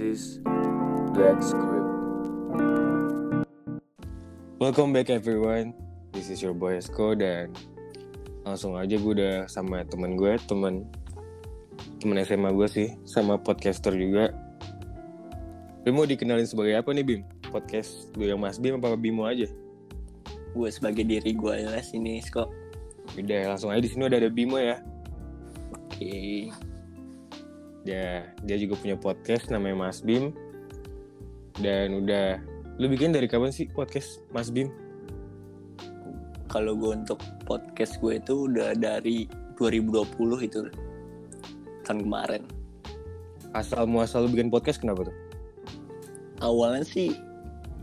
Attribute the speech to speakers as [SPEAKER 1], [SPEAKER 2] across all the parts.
[SPEAKER 1] This is Black Script.
[SPEAKER 2] Welcome back everyone. This is your boy Esko dan langsung aja gue udah sama temen gue, temen temen SMA gue sih, sama podcaster juga. Bim mau dikenalin sebagai apa nih Bim? Podcast lu yang Mas Bim apa Bimo aja?
[SPEAKER 3] gue sebagai diri gue ya sini kok
[SPEAKER 2] Udah langsung aja di sini udah ada Bimo ya.
[SPEAKER 3] oke
[SPEAKER 2] Dia dia juga punya podcast namanya Mas Bim. Dan udah lu bikin dari kapan sih podcast Mas Bim?
[SPEAKER 3] kalau gue untuk podcast gue itu udah dari 2020 itu tahun kemarin
[SPEAKER 2] Asal muasal lu bikin podcast kenapa tuh?
[SPEAKER 3] awalnya sih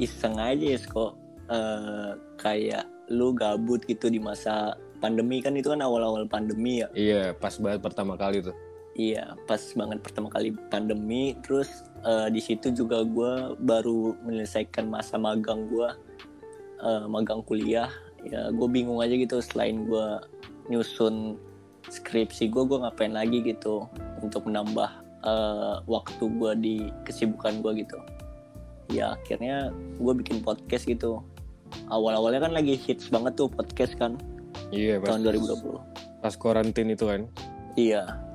[SPEAKER 3] iseng aja ya kok Eh, kayak lu gabut gitu di masa pandemi kan itu kan awal-awal pandemi ya
[SPEAKER 2] Iya, pas banget pertama kali tuh.
[SPEAKER 3] Iya pas banget pertama kali pandemi terus eh, di situ juga gue baru menyelesaikan masa magang gue eh, magang kuliah ya gue bingung aja gitu selain gue nyusun skripsi gue gue ngapain lagi gitu untuk menambah eh, waktu gue di kesibukan gue gitu ya akhirnya gue bikin podcast gitu awal-awalnya kan lagi hits banget tuh podcast kan
[SPEAKER 2] Iya, pas,
[SPEAKER 3] tahun 2020
[SPEAKER 2] pas karantin itu kan.
[SPEAKER 3] Iya.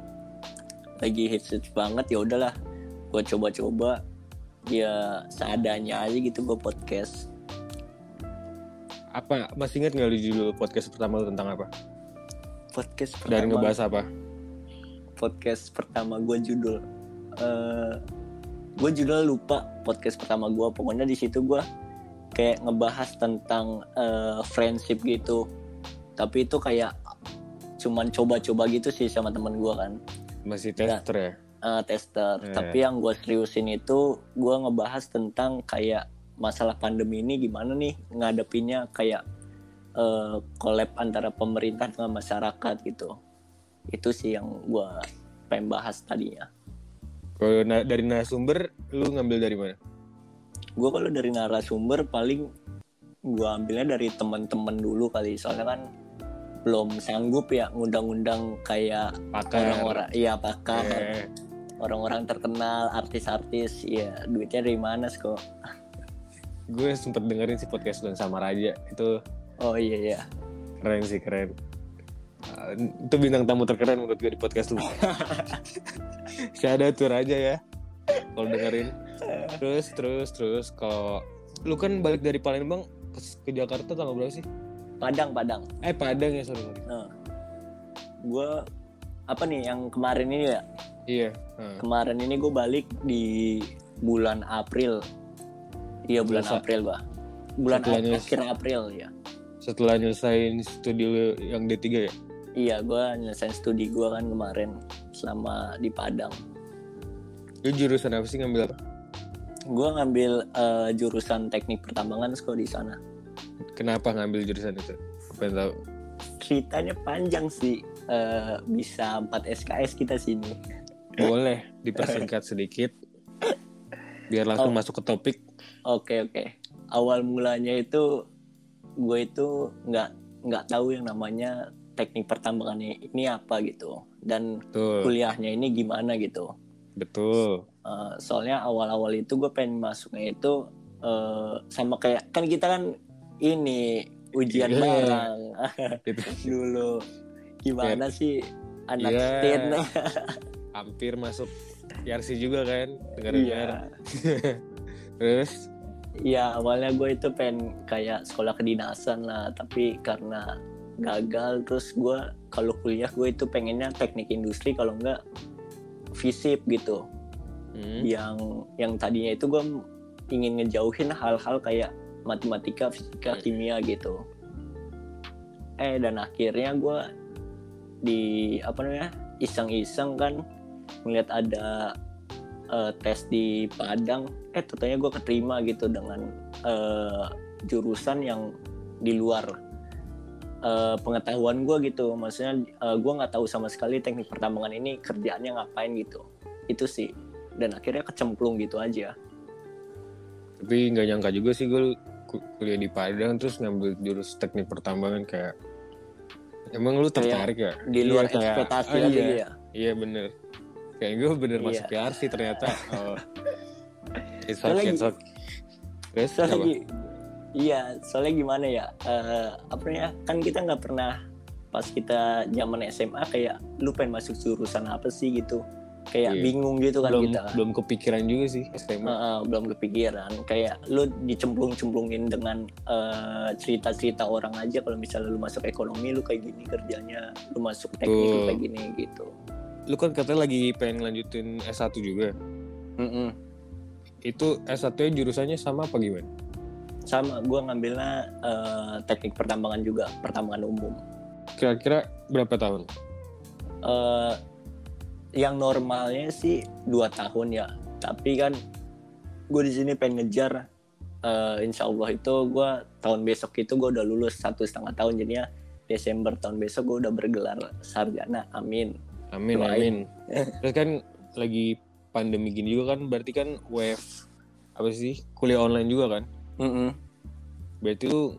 [SPEAKER 3] Lagi hits hits banget ya udahlah. Gue coba-coba ya seadanya aja gitu gue podcast.
[SPEAKER 2] Apa masih ingat nggak lu judul podcast pertama lu tentang apa?
[SPEAKER 3] Podcast
[SPEAKER 2] Dan
[SPEAKER 3] pertama.
[SPEAKER 2] ngebahas apa?
[SPEAKER 3] Podcast pertama gue judul. eh gue judul lupa podcast pertama gue. Pokoknya di situ gue kayak ngebahas tentang eh, friendship gitu. Tapi itu kayak cuman coba-coba gitu sih sama temen gue kan.
[SPEAKER 2] Masih tester ya?
[SPEAKER 3] eh, tester.
[SPEAKER 2] Iya.
[SPEAKER 3] Tapi yang gue seriusin itu gue ngebahas tentang kayak masalah pandemi ini gimana nih ngadepinnya kayak eh, collab antara pemerintah dengan masyarakat gitu. Itu sih yang gue pengen bahas tadinya.
[SPEAKER 2] Kalau na- dari narasumber lu ngambil dari mana?
[SPEAKER 3] Gue kalau dari narasumber paling gue ambilnya dari teman-teman dulu kali soalnya kan belum sanggup ya ngundang-undang kayak
[SPEAKER 2] Pakar.
[SPEAKER 3] orang-orang iya pakar
[SPEAKER 2] Eh,
[SPEAKER 3] orang-orang terkenal artis-artis ya duitnya dari mana sih kok
[SPEAKER 2] gue sempet dengerin sih podcast lu sama Raja itu
[SPEAKER 3] Oh iya iya.
[SPEAKER 2] keren sih keren. Uh, itu bintang tamu terkeren menurut gue di podcast lu. Shadow tuh Raja ya. Kalau dengerin. Terus terus terus kalau lu kan balik dari Palembang ke, ke Jakarta tanggal berapa sih?
[SPEAKER 3] Padang Padang.
[SPEAKER 2] Eh Padang ya sorry.
[SPEAKER 3] Nah, gue apa nih yang kemarin ini ya?
[SPEAKER 2] Iya. Nah.
[SPEAKER 3] Kemarin ini gue balik di bulan April. Iya bulan? April bah. Bulan
[SPEAKER 2] Setelah
[SPEAKER 3] Ap- akhir April ya.
[SPEAKER 2] Setelah nyelesain studi yang D3 ya?
[SPEAKER 3] Iya gue nyelesain studi gue kan kemarin selama di Padang.
[SPEAKER 2] Lu jurusan apa sih ngambil apa?
[SPEAKER 3] Gue ngambil eh, jurusan teknik pertambangan kok di sana.
[SPEAKER 2] Kenapa ngambil jurusan itu? Pengen tahu.
[SPEAKER 3] Ceritanya panjang sih. Eh, bisa 4 SKS kita sini.
[SPEAKER 2] Boleh dipersingkat sedikit. Biar langsung
[SPEAKER 3] Oh.
[SPEAKER 2] masuk ke topik.
[SPEAKER 3] Oke oke. Awal mulanya itu gue itu nggak nggak tahu yang namanya teknik pertambangan ini, apa gitu dan
[SPEAKER 2] Betul.
[SPEAKER 3] kuliahnya ini gimana gitu.
[SPEAKER 2] Betul.
[SPEAKER 3] Eh, soalnya awal-awal itu gue pengen masuknya itu eh, sama kayak kan kita kan ini ujian bareng
[SPEAKER 2] Gitu.
[SPEAKER 3] dulu. Gimana sih anak
[SPEAKER 2] Iya.
[SPEAKER 3] STEN?
[SPEAKER 2] Hampir masuk YRC juga kan? Dengar
[SPEAKER 3] Iya.
[SPEAKER 2] Terus?
[SPEAKER 3] Ya awalnya gue itu pengen kayak sekolah kedinasan lah, tapi karena gagal terus gue kalau kuliah gue itu pengennya teknik industri kalau enggak fisip gitu.
[SPEAKER 2] Hmm.
[SPEAKER 3] Yang yang tadinya itu gue ingin ngejauhin hal-hal kayak matematika, fisika, kimia gitu. Eh dan akhirnya gue di apa namanya iseng-iseng kan melihat ada eh, tes di Padang. Eh tentunya gue keterima gitu dengan eh, jurusan yang di luar eh, pengetahuan gue gitu. Maksudnya gue nggak tahu sama sekali teknik pertambangan ini kerjaannya ngapain gitu. Itu sih. Dan akhirnya kecemplung gitu aja.
[SPEAKER 2] Tapi nggak nyangka juga sih gue kuliah di Padang terus ngambil jurus teknik pertambangan kayak Emang lu tertarik ya?
[SPEAKER 3] di luar
[SPEAKER 2] Iya, kayak-
[SPEAKER 3] ekspektasi
[SPEAKER 2] oh, iya.
[SPEAKER 3] ya
[SPEAKER 2] Iya bener kayak gue bener
[SPEAKER 3] Iya.
[SPEAKER 2] masuk PR sih ternyata oh it's okay, it's okay. terus
[SPEAKER 3] soalnya iya soalnya gimana ya eh apa ya kan kita nggak pernah pas kita zaman SMA kayak lu pengen masuk jurusan apa sih gitu kayak
[SPEAKER 2] Iya.
[SPEAKER 3] bingung gitu kan
[SPEAKER 2] belum
[SPEAKER 3] kita
[SPEAKER 2] belum kepikiran juga sih SMA
[SPEAKER 3] Heeh, belum kepikiran. Kayak lu dicemplung-cemplungin dengan eh, cerita-cerita orang aja kalau misalnya lu masuk ekonomi lu kayak gini kerjanya lu masuk teknik lu
[SPEAKER 2] Betul.
[SPEAKER 3] kayak gini gitu.
[SPEAKER 2] Lu kan katanya lagi pengen lanjutin S1 juga.
[SPEAKER 3] Mm-mm.
[SPEAKER 2] itu S1 nya jurusannya sama apa gimana?
[SPEAKER 3] Sama gua ngambilnya eh, teknik pertambangan juga pertambangan umum.
[SPEAKER 2] Kira-kira berapa tahun?
[SPEAKER 3] Eh yang normalnya sih dua tahun ya. Tapi kan gue di sini pengen ngejar eh, insya Allah itu gue tahun besok itu gue udah lulus satu setengah tahun. Jadinya Desember tahun besok gue udah bergelar sarjana. Amin.
[SPEAKER 2] Amin
[SPEAKER 3] Doain.
[SPEAKER 2] amin. Terus kan lagi pandemi gini juga kan berarti kan wave apa sih kuliah online juga kan?
[SPEAKER 3] Mm-mm.
[SPEAKER 2] berarti lu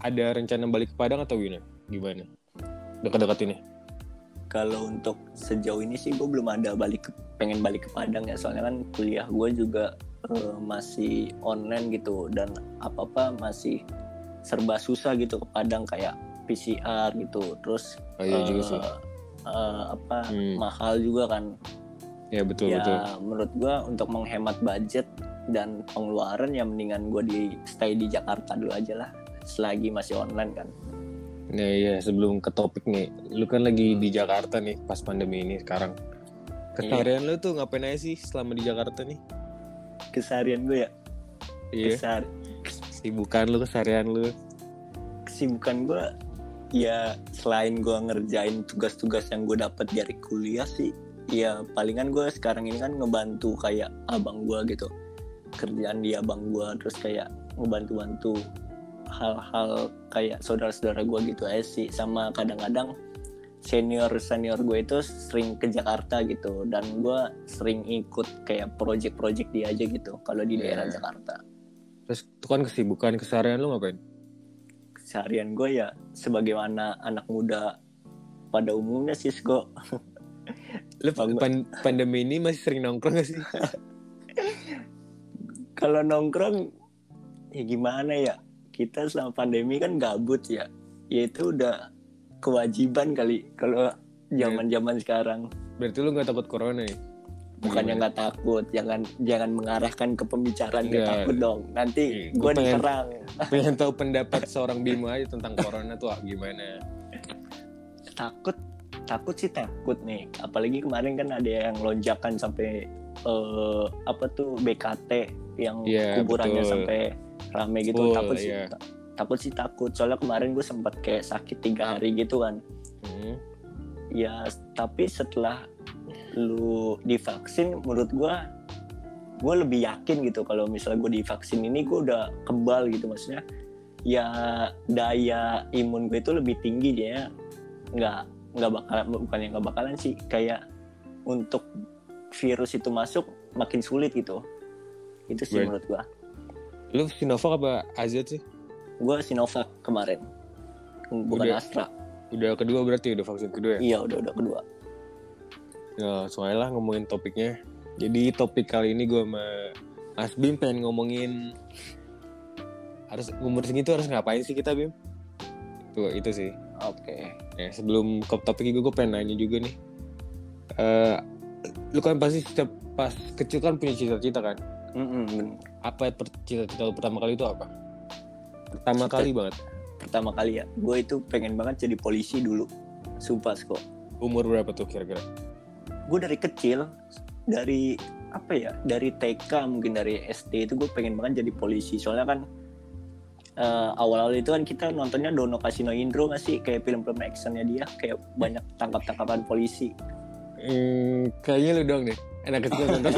[SPEAKER 2] ada rencana balik ke Padang atau gimana? Gimana? Dekat-dekat ini
[SPEAKER 3] kalau untuk sejauh ini sih gue belum ada balik ke, pengen balik ke Padang ya. Soalnya kan kuliah gue juga eh, masih online gitu. Dan apa apa masih serba susah gitu ke Padang kayak PCR gitu. Terus
[SPEAKER 2] oh iya juga sih.
[SPEAKER 3] eh, apa
[SPEAKER 2] Hmm.
[SPEAKER 3] mahal juga kan.
[SPEAKER 2] Ya betul
[SPEAKER 3] ya
[SPEAKER 2] betul.
[SPEAKER 3] menurut gue untuk menghemat budget dan pengeluaran ya mendingan gue di stay di Jakarta dulu aja lah. Selagi masih online kan
[SPEAKER 2] Nah iya sebelum ke topik nih, lu kan lagi di Jakarta nih pas pandemi ini sekarang. Keseharian lu tuh ngapain aja sih selama di Jakarta nih?
[SPEAKER 3] keseharian gue ya
[SPEAKER 2] Iya,
[SPEAKER 3] kesehar-
[SPEAKER 2] sibukan lu, keseharian lu.
[SPEAKER 3] kesibukan gue ya selain gue ngerjain tugas-tugas yang gue dapat dari kuliah sih ya palingan gue sekarang ini kan ngebantu kayak abang gue gitu kerjaan di abang gue terus kayak ngebantu-bantu hal-hal kayak saudara-saudara gue gitu aja sih sama kadang-kadang senior senior gue itu sering ke Jakarta gitu dan gue sering ikut kayak project-project dia aja gitu kalau di
[SPEAKER 2] Iya.
[SPEAKER 3] daerah Jakarta
[SPEAKER 2] Terus itu kan kesibukan, keseharian lu ngapain?
[SPEAKER 3] seharian gue ya sebagaimana anak muda pada umumnya sih kok
[SPEAKER 2] Lu pan- pandemi ini masih sering nongkrong gak sih?
[SPEAKER 3] kalau nongkrong ya gimana ya kita selama pandemi kan gabut ya ya itu udah kewajiban kali kalau zaman zaman sekarang
[SPEAKER 2] Berarti lu gak takut corona nih?
[SPEAKER 3] bukannya
[SPEAKER 2] Gimana?
[SPEAKER 3] nggak takut jangan jangan mengarahkan ke pembicaraan gak takut dong nanti
[SPEAKER 2] Iya,
[SPEAKER 3] gue diserang
[SPEAKER 2] Pengen tahu pendapat seorang Bimo aja tentang corona tuh ah, gimana?
[SPEAKER 3] takut takut sih takut nih apalagi kemarin kan ada yang lonjakan sampai eh, apa tuh BKT yang
[SPEAKER 2] Iya,
[SPEAKER 3] kuburannya
[SPEAKER 2] betul.
[SPEAKER 3] sampai rame gitu.
[SPEAKER 2] Full,
[SPEAKER 3] takut sih ta- takut sih takut. Soalnya kemarin gue sempat kayak sakit tiga hari gitu kan.
[SPEAKER 2] Hmm.
[SPEAKER 3] ya tapi setelah lu divaksin menurut gue gue lebih yakin gitu kalau misalnya gue divaksin ini gue udah kebal gitu. Maksudnya ya daya imun gue itu lebih tinggi dia nggak nggak bakalan bukan yang nggak bakalan sih kayak untuk virus itu masuk makin sulit gitu. Itu sih
[SPEAKER 2] Right.
[SPEAKER 3] menurut gue
[SPEAKER 2] Lu Sinovac apa AZ sih?
[SPEAKER 3] gue Sinovac kemarin bukan
[SPEAKER 2] Udah.
[SPEAKER 3] Astra
[SPEAKER 2] Udah kedua berarti udah vaksin kedua ya?
[SPEAKER 3] iya udah udah kedua
[SPEAKER 2] Ya, soalnya lah ngomongin topiknya. Jadi topik kali ini gue sama Mas Bim pengen ngomongin harus umur segitu harus ngapain sih kita Bim? Tuh itu sih.
[SPEAKER 3] oke
[SPEAKER 2] Ya, sebelum ke topik itu gue pengen nanya juga nih. Eh, lu kan pasti setiap pas kecil kan punya cita-cita kan?
[SPEAKER 3] Mm-mm, bener.
[SPEAKER 2] Apa cita-cita lu pertama kali itu apa? Pertama
[SPEAKER 3] Cita-
[SPEAKER 2] kali banget.
[SPEAKER 3] pertama kali ya gue itu pengen banget jadi polisi dulu sumpah kok
[SPEAKER 2] Umur berapa tuh kira-kira?
[SPEAKER 3] gue dari kecil dari apa ya dari TK mungkin dari SD itu gue pengen banget jadi polisi soalnya kan eh, awal-awal itu kan kita nontonnya Dono Kasino Indro nggak sih kayak film-film actionnya dia kayak banyak tangkap-tangkapan polisi
[SPEAKER 2] Hmm, kayaknya lu dong deh. Anak kecil nonton.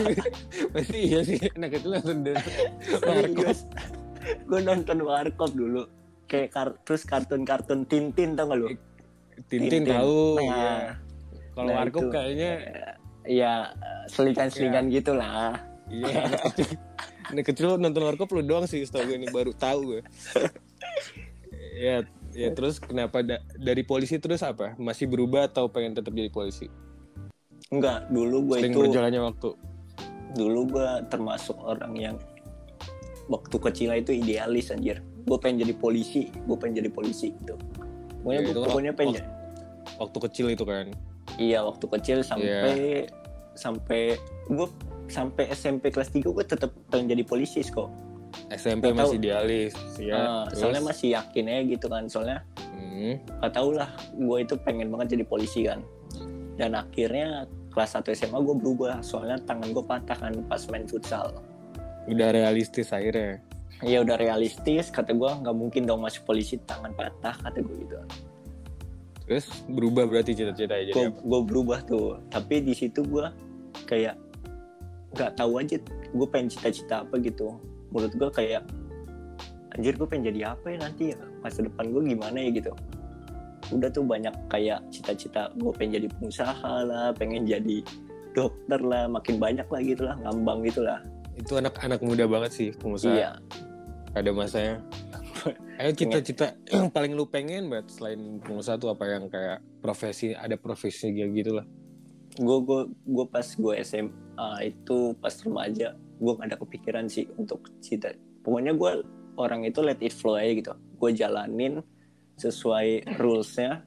[SPEAKER 2] Pasti iya sih. Anak kecil nonton dan
[SPEAKER 3] serius gue nonton Warkop dulu kayak kar- terus kartun-kartun Tintin tau gak lu
[SPEAKER 2] Tintin
[SPEAKER 3] Tintin.
[SPEAKER 2] tahu.
[SPEAKER 3] Nah,
[SPEAKER 2] iya. Kalau
[SPEAKER 3] nah
[SPEAKER 2] Warkop
[SPEAKER 3] itu.
[SPEAKER 2] kayaknya
[SPEAKER 3] ya selingan-selingan gitu lah
[SPEAKER 2] iya anak kecil. Anak kecil nonton Warkop lu doang sih setahu gue ini baru tahu gue. ya, ya terus kenapa da- dari polisi terus apa? Masih berubah atau pengen tetap jadi polisi?
[SPEAKER 3] Enggak dulu gue
[SPEAKER 2] Sering
[SPEAKER 3] itu
[SPEAKER 2] berjalannya waktu.
[SPEAKER 3] dulu gue termasuk orang yang waktu kecil itu idealis anjir gue pengen jadi polisi gue pengen jadi polisi gitu pokoknya
[SPEAKER 2] Ya,
[SPEAKER 3] gua- pokoknya pengen
[SPEAKER 2] waktu- Waktu kecil itu kan.
[SPEAKER 3] iya waktu kecil sampai sampai gue sampai SMP kelas 3 gue tetap pengen jadi polisi kok
[SPEAKER 2] SMP
[SPEAKER 3] Nggak
[SPEAKER 2] masih
[SPEAKER 3] tahu.
[SPEAKER 2] idealis. Ya. Terus?
[SPEAKER 3] soalnya masih yakin aja gitu kan soalnya
[SPEAKER 2] Hmm.
[SPEAKER 3] gak tau lah gue itu pengen banget jadi polisi kan dan akhirnya kelas 1 SMA gue berubah. Soalnya tangan gue patah kan pas main futsal.
[SPEAKER 2] Udah realistis akhirnya.
[SPEAKER 3] ya udah realistis. Kata gue nggak mungkin dong masuk polisi tangan patah kata gue gitu.
[SPEAKER 2] Terus berubah berarti cita-cita ya jadi
[SPEAKER 3] gue
[SPEAKER 2] apa?
[SPEAKER 3] gue berubah tuh. Tapi di situ gue kayak nggak tahu aja gue pengen cita-cita apa gitu. Menurut gue kayak anjir gue pengen jadi apa ya nanti? Ya masa depan gue gimana ya? gitu udah tuh banyak kayak cita-cita gue pengen jadi pengusaha lah pengen jadi dokter lah makin banyak lah gitu lah ngambang gitu lah
[SPEAKER 2] Itu anak-anak muda banget sih pengusaha.
[SPEAKER 3] iya
[SPEAKER 2] Ada masanya. Ayo cita-cita yang paling lu pengen banget selain pengusaha tuh apa yang kayak profesi ada profesi gitu lah.
[SPEAKER 3] gue gue gue pas gue SMA itu pas remaja gue gak ada kepikiran sih untuk cita pokoknya gue orang itu let it flow aja gitu gue jalanin sesuai rulesnya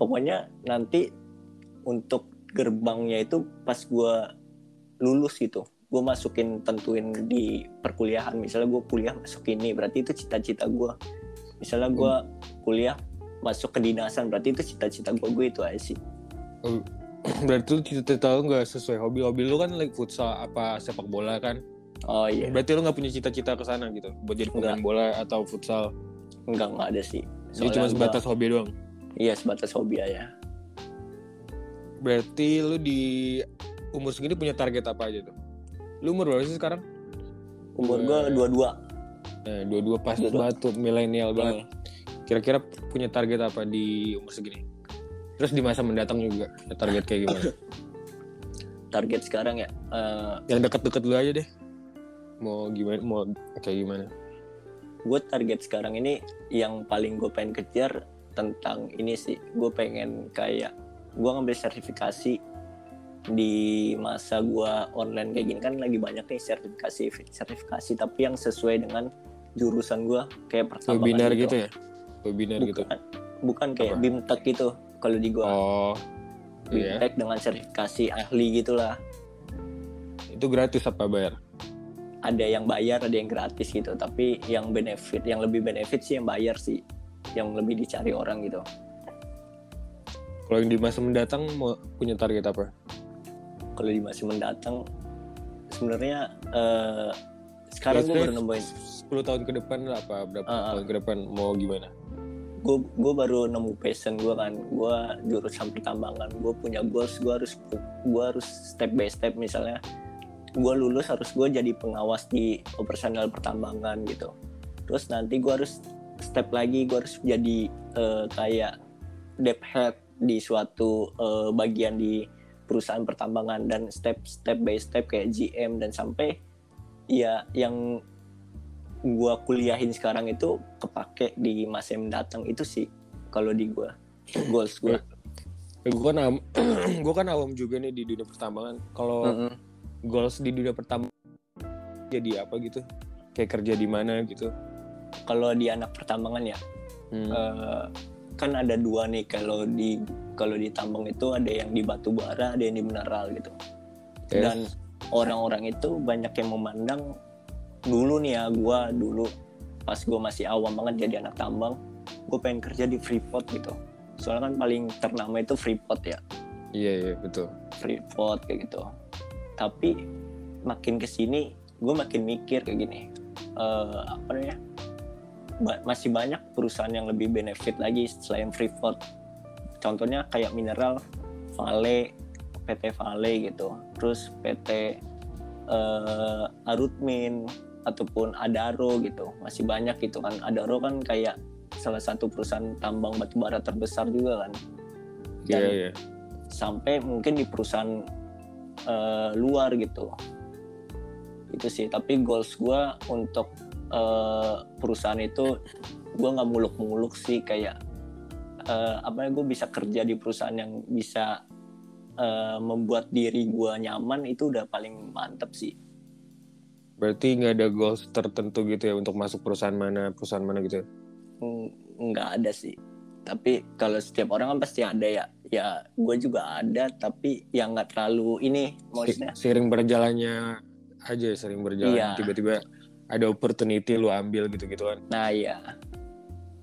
[SPEAKER 3] pokoknya nanti untuk gerbangnya itu pas gue lulus gitu gue masukin tentuin di perkuliahan misalnya gue kuliah masuk ini berarti itu cita-cita gue misalnya gue kuliah masuk kedinasan berarti itu cita-cita gue gue itu aja sih
[SPEAKER 2] Berarti lu cita-cita lu nggak sesuai hobi. Hobi lu kan like futsal apa sepak bola kan.
[SPEAKER 3] oh iya
[SPEAKER 2] Berarti lu nggak punya cita-cita ke sana gitu. Buat jadi pemain
[SPEAKER 3] Nggak.
[SPEAKER 2] bola atau futsal.
[SPEAKER 3] Enggak, enggak ada sih.
[SPEAKER 2] Jadi cuma
[SPEAKER 3] gua-
[SPEAKER 2] sebatas hobi doang.
[SPEAKER 3] Iya, sebatas hobi aja.
[SPEAKER 2] Berarti lu di umur segini punya target apa aja tuh? Lu umur berapa sih sekarang?
[SPEAKER 3] Umur
[SPEAKER 2] Dua-
[SPEAKER 3] gua dua-dua.
[SPEAKER 2] Eh, dua-dua pas
[SPEAKER 3] Dua-dua.
[SPEAKER 2] banget tuh milenial banget.
[SPEAKER 3] Hmm.
[SPEAKER 2] Kira-kira punya target apa di umur segini? Terus di masa mendatang juga ada target kayak gimana?
[SPEAKER 3] Target sekarang ya. eh
[SPEAKER 2] Yang deket-deket dulu aja deh. Mau gimana? Mau kayak gimana?
[SPEAKER 3] Gue target sekarang ini yang paling gue pengen kejar tentang ini sih. Gue pengen kayak gue ngambil sertifikasi di masa gue online kayak gini kan lagi banyak nih sertifikasi sertifikasi tapi yang sesuai dengan jurusan gue kayak pertambangan
[SPEAKER 2] Webinar gitu ya? Webinar gitu.
[SPEAKER 3] bukan bukan kayak
[SPEAKER 2] Apa?
[SPEAKER 3] bimtek gitu kalau di gue
[SPEAKER 2] Oh, iya.
[SPEAKER 3] bimtek dengan sertifikasi ahli gitulah
[SPEAKER 2] Itu gratis apa bayar?
[SPEAKER 3] Ada yang bayar ada yang gratis gitu. Tapi yang benefit yang lebih benefit sih yang bayar sih. Yang lebih dicari orang gitu.
[SPEAKER 2] Kalau yang di masa mendatang mau punya target apa?
[SPEAKER 3] kalau di masa mendatang sebenarnya eh, sekarang gue baru nemuin.
[SPEAKER 2] 10 tahun ke depan lah apa berapa
[SPEAKER 3] ah.
[SPEAKER 2] tahun ke depan mau gimana?
[SPEAKER 3] gue gue baru nemu passion gue kan. Gue jurusan pertambangan. Gue punya goals gue harus gue harus step by step misalnya gue lulus harus gue jadi pengawas di operasional pertambangan gitu terus nanti gue harus step lagi gue harus jadi eh, kayak dep head di suatu eh, bagian di perusahaan pertambangan dan step step by step kayak GM dan sampai ya yang gua kuliahin sekarang itu kepake di masa yang mendatang itu sih kalau di gua goals gua.
[SPEAKER 2] Ya, gue kan awam, gue kan awam juga nih di dunia pertambangan. Kalau
[SPEAKER 3] Mm-mm.
[SPEAKER 2] Goals di dunia pertambangan jadi apa gitu? Kayak kerja di mana gitu?
[SPEAKER 3] Kalau di anak pertambangan ya
[SPEAKER 2] Hmm.
[SPEAKER 3] eh, kan ada dua nih kalau di kalau di tambang itu ada yang di batu bara ada yang di mineral gitu.
[SPEAKER 2] Yes.
[SPEAKER 3] Dan orang-orang itu banyak yang memandang dulu nih ya gua dulu pas gua masih awam banget jadi anak tambang gue pengen kerja di Freeport gitu soalnya kan paling ternama itu Freeport ya
[SPEAKER 2] Iya iya betul.
[SPEAKER 3] Freeport kayak gitu. Tapi makin ke sini gue makin mikir kayak gini. Eh, apa namanya? Ba- masih banyak perusahaan yang lebih benefit lagi selain Freeport. Contohnya kayak mineral Vale, PT Vale gitu. Terus PT eh, Arutmin ataupun Adaro gitu. Masih banyak gitu kan. Adaro kan kayak salah satu perusahaan tambang batubara terbesar juga kan.
[SPEAKER 2] Iya
[SPEAKER 3] Dan-
[SPEAKER 2] iya.
[SPEAKER 3] sampai mungkin di perusahaan eh, luar gitu itu sih tapi goals gue untuk eh, perusahaan itu gue nggak muluk-muluk sih kayak eh, apa ya gue bisa kerja di perusahaan yang bisa eh, membuat diri gue nyaman itu udah paling mantep sih.
[SPEAKER 2] Berarti nggak ada goals tertentu gitu ya untuk masuk perusahaan mana, perusahaan mana gitu.
[SPEAKER 3] Ng- nggak ada sih. Tapi kalau setiap orang kan pasti ada ya ya gue juga ada tapi yang nggak terlalu ini maksudnya
[SPEAKER 2] Sering berjalannya aja, sering berjalan.
[SPEAKER 3] Iya.
[SPEAKER 2] Tiba-tiba ada opportunity lu ambil gitu-gitu kan.
[SPEAKER 3] nah ya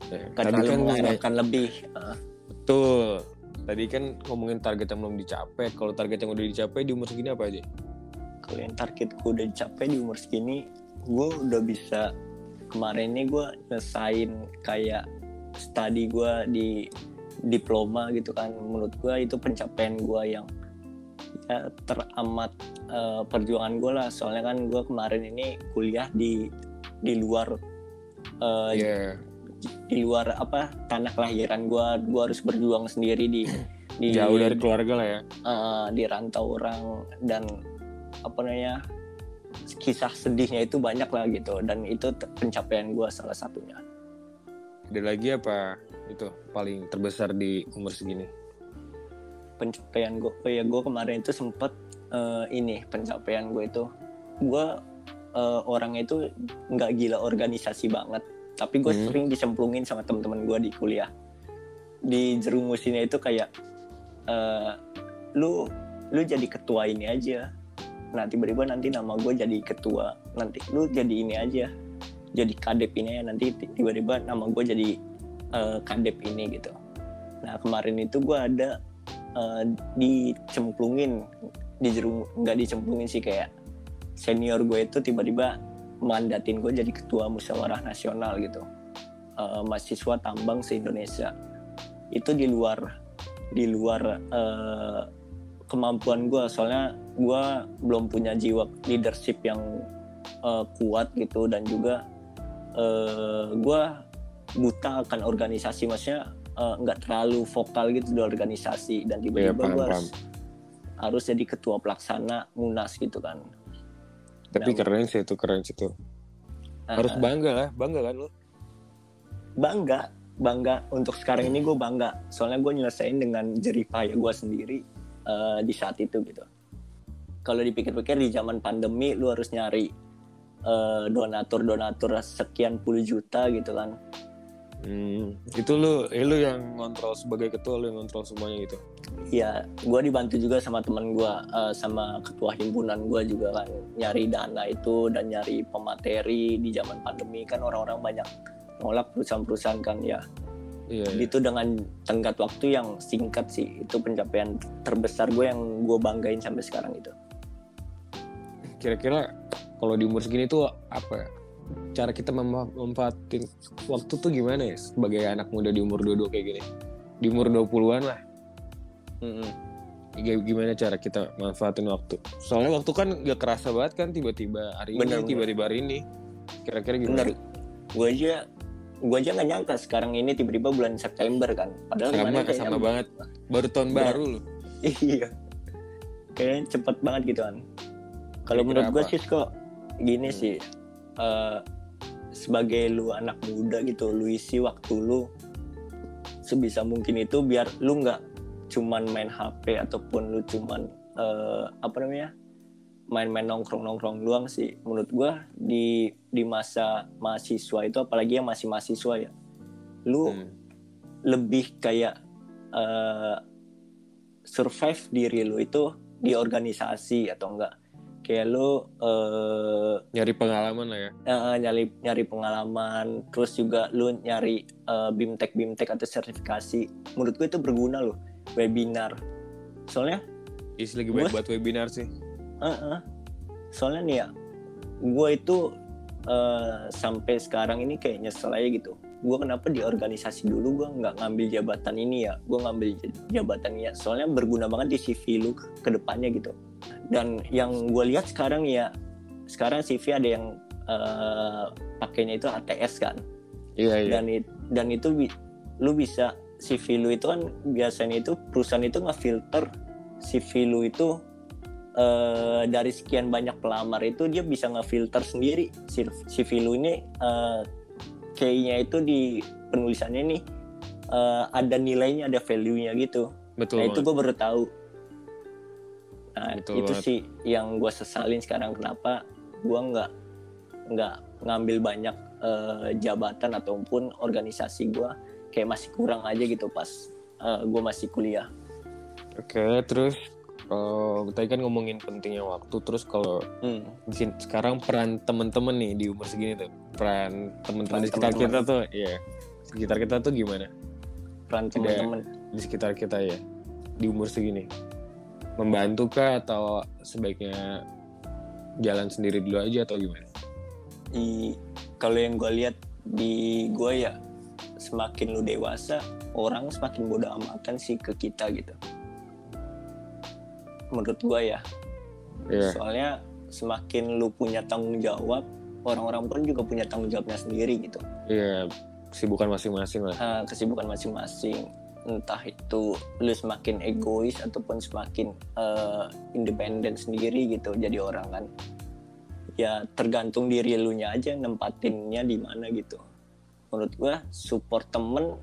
[SPEAKER 2] Ya,
[SPEAKER 3] kan
[SPEAKER 2] Tadi kan
[SPEAKER 3] mengharapkan lebih Eh,
[SPEAKER 2] betul. Tadi kan ngomongin target yang belum dicapai. Kalau target yang udah dicapai di umur segini apa aja?
[SPEAKER 3] kalau yang target gue udah dicapai di umur segini gue udah bisa kemarin ini gue nyesain kayak studi gue di diploma gitu kan. Menurut gue itu pencapaian gue yang ya teramat eh, perjuangan gue lah. Soalnya kan gue kemarin ini kuliah di di luar eh,
[SPEAKER 2] Iya.
[SPEAKER 3] di luar apa tanah kelahiran gue gue harus berjuang sendiri di di
[SPEAKER 2] Jauh dari keluarga lah ya.
[SPEAKER 3] eh, di rantau orang dan apa namanya kisah sedihnya itu banyak lah gitu. Dan itu pencapaian gue salah satunya
[SPEAKER 2] Ada lagi apa itu paling terbesar di umur segini?
[SPEAKER 3] pencapaian gue oh ya gue kemarin itu sempet eh, ini pencapaian gue itu. Gue eh, orangnya itu nggak gila organisasi banget. Tapi gue
[SPEAKER 2] Hmm.
[SPEAKER 3] sering dicemplungin sama teman-teman gue di kuliah. Di jerumusinnya itu kayak eh, lu lu jadi ketua ini aja. Nah tiba-tiba nanti nama gue jadi ketua. Nanti lu jadi ini aja jadi kadep ini ya nanti ti- tiba-tiba nama gue jadi eh, kadep ini gitu. Nah kemarin itu gue ada eh, dicemplungin di nggak dicemplungin sih kayak senior gue itu tiba-tiba mandatin gue jadi ketua musyawarah nasional gitu. Eh, mahasiswa tambang se Indonesia itu di luar di luar eh, kemampuan gue soalnya gue belum punya jiwa leadership yang eh, kuat gitu dan juga eh, gue buta akan organisasi maksudnya eh, nggak terlalu vokal gitu di organisasi. Dan
[SPEAKER 2] Iya,
[SPEAKER 3] tiba-tiba
[SPEAKER 2] paham,
[SPEAKER 3] gue harus, harus jadi ketua pelaksana munas gitu kan.
[SPEAKER 2] Tapi
[SPEAKER 3] Nah,
[SPEAKER 2] keren sih itu, keren sih itu. Harus
[SPEAKER 3] Eh,
[SPEAKER 2] bangga lah, bangga kan lu?
[SPEAKER 3] bangga bangga. Untuk sekarang ini gue bangga. Soalnya gue nyelesain dengan jerih payah gue sendiri eh, di saat itu gitu. Kalau dipikir-pikir di zaman pandemi lu harus nyari eh, donatur-donatur sekian puluh juta gitu kan
[SPEAKER 2] Hmm, itu lu, eh, lu yang ngontrol sebagai ketua, lu yang ngontrol semuanya gitu.
[SPEAKER 3] ya gue dibantu juga sama teman gue eh, sama ketua himpunan gue juga kan nyari dana itu dan nyari pemateri di zaman pandemi kan orang-orang banyak nolak perusahaan-perusahaan kan ya
[SPEAKER 2] Iya, iya.
[SPEAKER 3] itu dengan tenggat waktu yang singkat sih itu pencapaian terbesar gue yang gue banggain sampai sekarang itu
[SPEAKER 2] Kira-kira kalau di umur segini tuh apa ya? Cara kita mem- memanfaatin waktu tuh gimana ya sebagai anak muda di umur 22 kayak gini? Di umur 20-an lah. G- Gimana cara kita manfaatin waktu? Soalnya waktu kan gak kerasa banget kan tiba-tiba hari
[SPEAKER 3] Bener,
[SPEAKER 2] ini, tiba-tiba hari ini. Kira-kira gimana?
[SPEAKER 3] bener gue aja gue aja nggak nyangka sekarang ini tiba-tiba bulan September kan padahal
[SPEAKER 2] Sama,
[SPEAKER 3] kayaknya-
[SPEAKER 2] sama banget. Baru tahun
[SPEAKER 3] Bener.
[SPEAKER 2] baru loh.
[SPEAKER 3] iya kayaknya cepet banget gitu kan kalau menurut gue sih kok gini
[SPEAKER 2] Hmm.
[SPEAKER 3] sih eh, sebagai lu anak muda gitu lu isi waktu lu sebisa mungkin itu biar lu nggak cuman main HP ataupun lu cuman eh, apa namanya main-main nongkrong-nongkrong doang sih menurut gua di di masa mahasiswa itu apalagi yang masih mahasiswa ya lu
[SPEAKER 2] Hmm.
[SPEAKER 3] lebih kayak eh, survive diri lu itu di organisasi atau enggak kayak lu eh,
[SPEAKER 2] Nyari pengalaman lah ya.
[SPEAKER 3] eh, nyari nyari pengalaman terus juga lu nyari eh, bimtek bimtek atau sertifikasi. Menurut gue itu berguna loh webinar. Soalnya
[SPEAKER 2] Is lagi banyak buat webinar sih.
[SPEAKER 3] eh, eh, soalnya nih ya gue itu eh, sampai sekarang ini kayak nyesel aja gitu. Gue kenapa di organisasi dulu gue nggak ngambil jabatan ini ya? Gue ngambil jabatan ini ya. Soalnya berguna banget di CV lu ke depannya gitu dan yang gue lihat sekarang ya sekarang CV ada yang eh, pakainya itu ATS kan?
[SPEAKER 2] Iya, iya.
[SPEAKER 3] dan it- dan itu bi- lu bisa CV lu itu kan biasanya itu perusahaan itu ngefilter CV lu itu eh, dari sekian banyak pelamar itu dia bisa ngefilter sendiri. CV lu ini eh, kayaknya itu di penulisannya nih eh, ada nilainya ada value-nya gitu.
[SPEAKER 2] Betul
[SPEAKER 3] nah itu gue baru tahu Nah,
[SPEAKER 2] Betul
[SPEAKER 3] itu
[SPEAKER 2] banget.
[SPEAKER 3] sih yang gue sesalin sekarang kenapa gue nggak nggak ngambil banyak eh, jabatan ataupun organisasi gue kayak masih kurang aja gitu pas gue masih kuliah.
[SPEAKER 2] Oke, terus kalau tadi kan ngomongin pentingnya waktu, terus kalau
[SPEAKER 3] Hmm.
[SPEAKER 2] di sini- sekarang peran temen-temen nih di umur segini tuh, peran temen-temen di sekitar
[SPEAKER 3] temen-temen.
[SPEAKER 2] kita tuh, iya, sekitar kita tuh gimana?
[SPEAKER 3] Peran
[SPEAKER 2] Tidak.
[SPEAKER 3] teman-teman.
[SPEAKER 2] Di sekitar kita ya, di umur segini, membantu kah atau sebaiknya jalan sendiri dulu aja atau gimana?
[SPEAKER 3] di kalau yang gue lihat di gue ya semakin lu dewasa orang semakin bodoh amatan sih ke kita gitu. Menurut gue ya.
[SPEAKER 2] Iya,
[SPEAKER 3] soalnya semakin lu punya tanggung jawab orang-orang pun juga punya tanggung jawabnya sendiri gitu.
[SPEAKER 2] Iya, kesibukan masing-masing lah.
[SPEAKER 3] Ah, kesibukan masing-masing entah itu lu semakin egois ataupun semakin eh, independen sendiri gitu jadi orang kan. Ya tergantung diri lu nya aja nempatinnya di mana gitu. Menurut gua support temen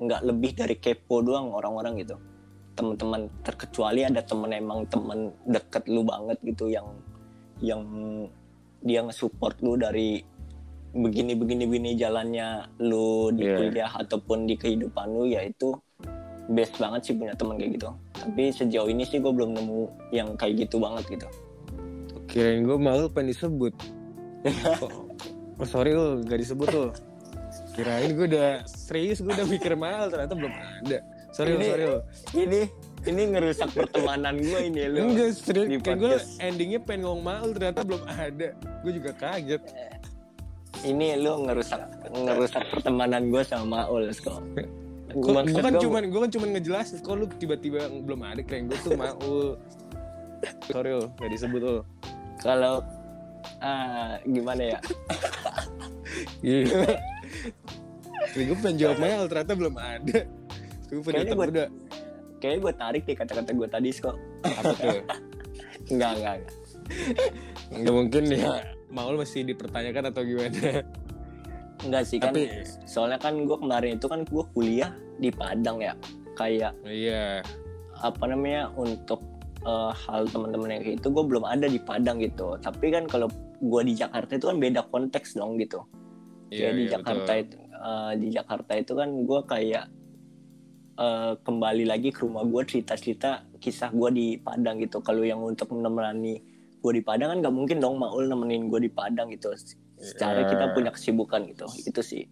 [SPEAKER 3] nggak lebih dari kepo doang orang-orang gitu. Teman-teman terkecuali ada temen emang temen deket lu banget gitu yang yang dia nge-support lu dari begini begini begini jalannya lu di
[SPEAKER 2] Iya.
[SPEAKER 3] kuliah ataupun di kehidupan lu ya itu best banget sih punya teman kayak gitu tapi sejauh ini sih gue belum nemu yang kayak gitu banget gitu
[SPEAKER 2] Kirain gue malu pengen disebut. oh, oh, sorry lo gak disebut lo. Kirain gue udah serius gue udah mikir mahal ternyata belum ada. Sorry lo,
[SPEAKER 3] Ini-
[SPEAKER 2] sorry lo.
[SPEAKER 3] ini ini ngerusak pertemanan gue ini lu
[SPEAKER 2] Enggak serius. Kan gue endingnya pengen ngomong mahal ternyata belum ada. Gue juga kaget.
[SPEAKER 3] ini lu ngerusak ngerusak pertemanan gue sama Maul kok
[SPEAKER 2] Gue kan
[SPEAKER 3] gua-
[SPEAKER 2] cuman gue kan cuman ngejelasin kok lu tiba-tiba belum ada kirain gue tuh maul. Sorry lo, gak disebut lo.
[SPEAKER 3] kalau ah, gimana ya
[SPEAKER 2] Iya. gue pengen jawab mahal ternyata belum ada. Gue temen
[SPEAKER 3] gua-
[SPEAKER 2] udah
[SPEAKER 3] kayaknya gue tarik deh kata-kata gue tadi kok
[SPEAKER 2] apa tuh?
[SPEAKER 3] enggak enggak enggak
[SPEAKER 2] Nggak mungkin ya Maul masih dipertanyakan atau gimana
[SPEAKER 3] enggak sih kan
[SPEAKER 2] Tapi-
[SPEAKER 3] soalnya kan gue kemarin itu kan gue kuliah di Padang ya. Kayak
[SPEAKER 2] Iya.
[SPEAKER 3] apa namanya untuk eh, hal teman-teman yang itu gue belum ada di Padang gitu. Tapi kan kalau gue di Jakarta itu kan beda konteks dong gitu.
[SPEAKER 2] Iya
[SPEAKER 3] ya di
[SPEAKER 2] iya,
[SPEAKER 3] Jakarta
[SPEAKER 2] betul.
[SPEAKER 3] itu eh, di Jakarta itu kan gue kayak eh, kembali lagi ke rumah gue cerita-cerita kisah gue di Padang gitu. Kalau yang untuk menemani gue di Padang kan nggak mungkin dong Maul nemenin gue di Padang gitu secara kita punya kesibukan gitu. Itu sih.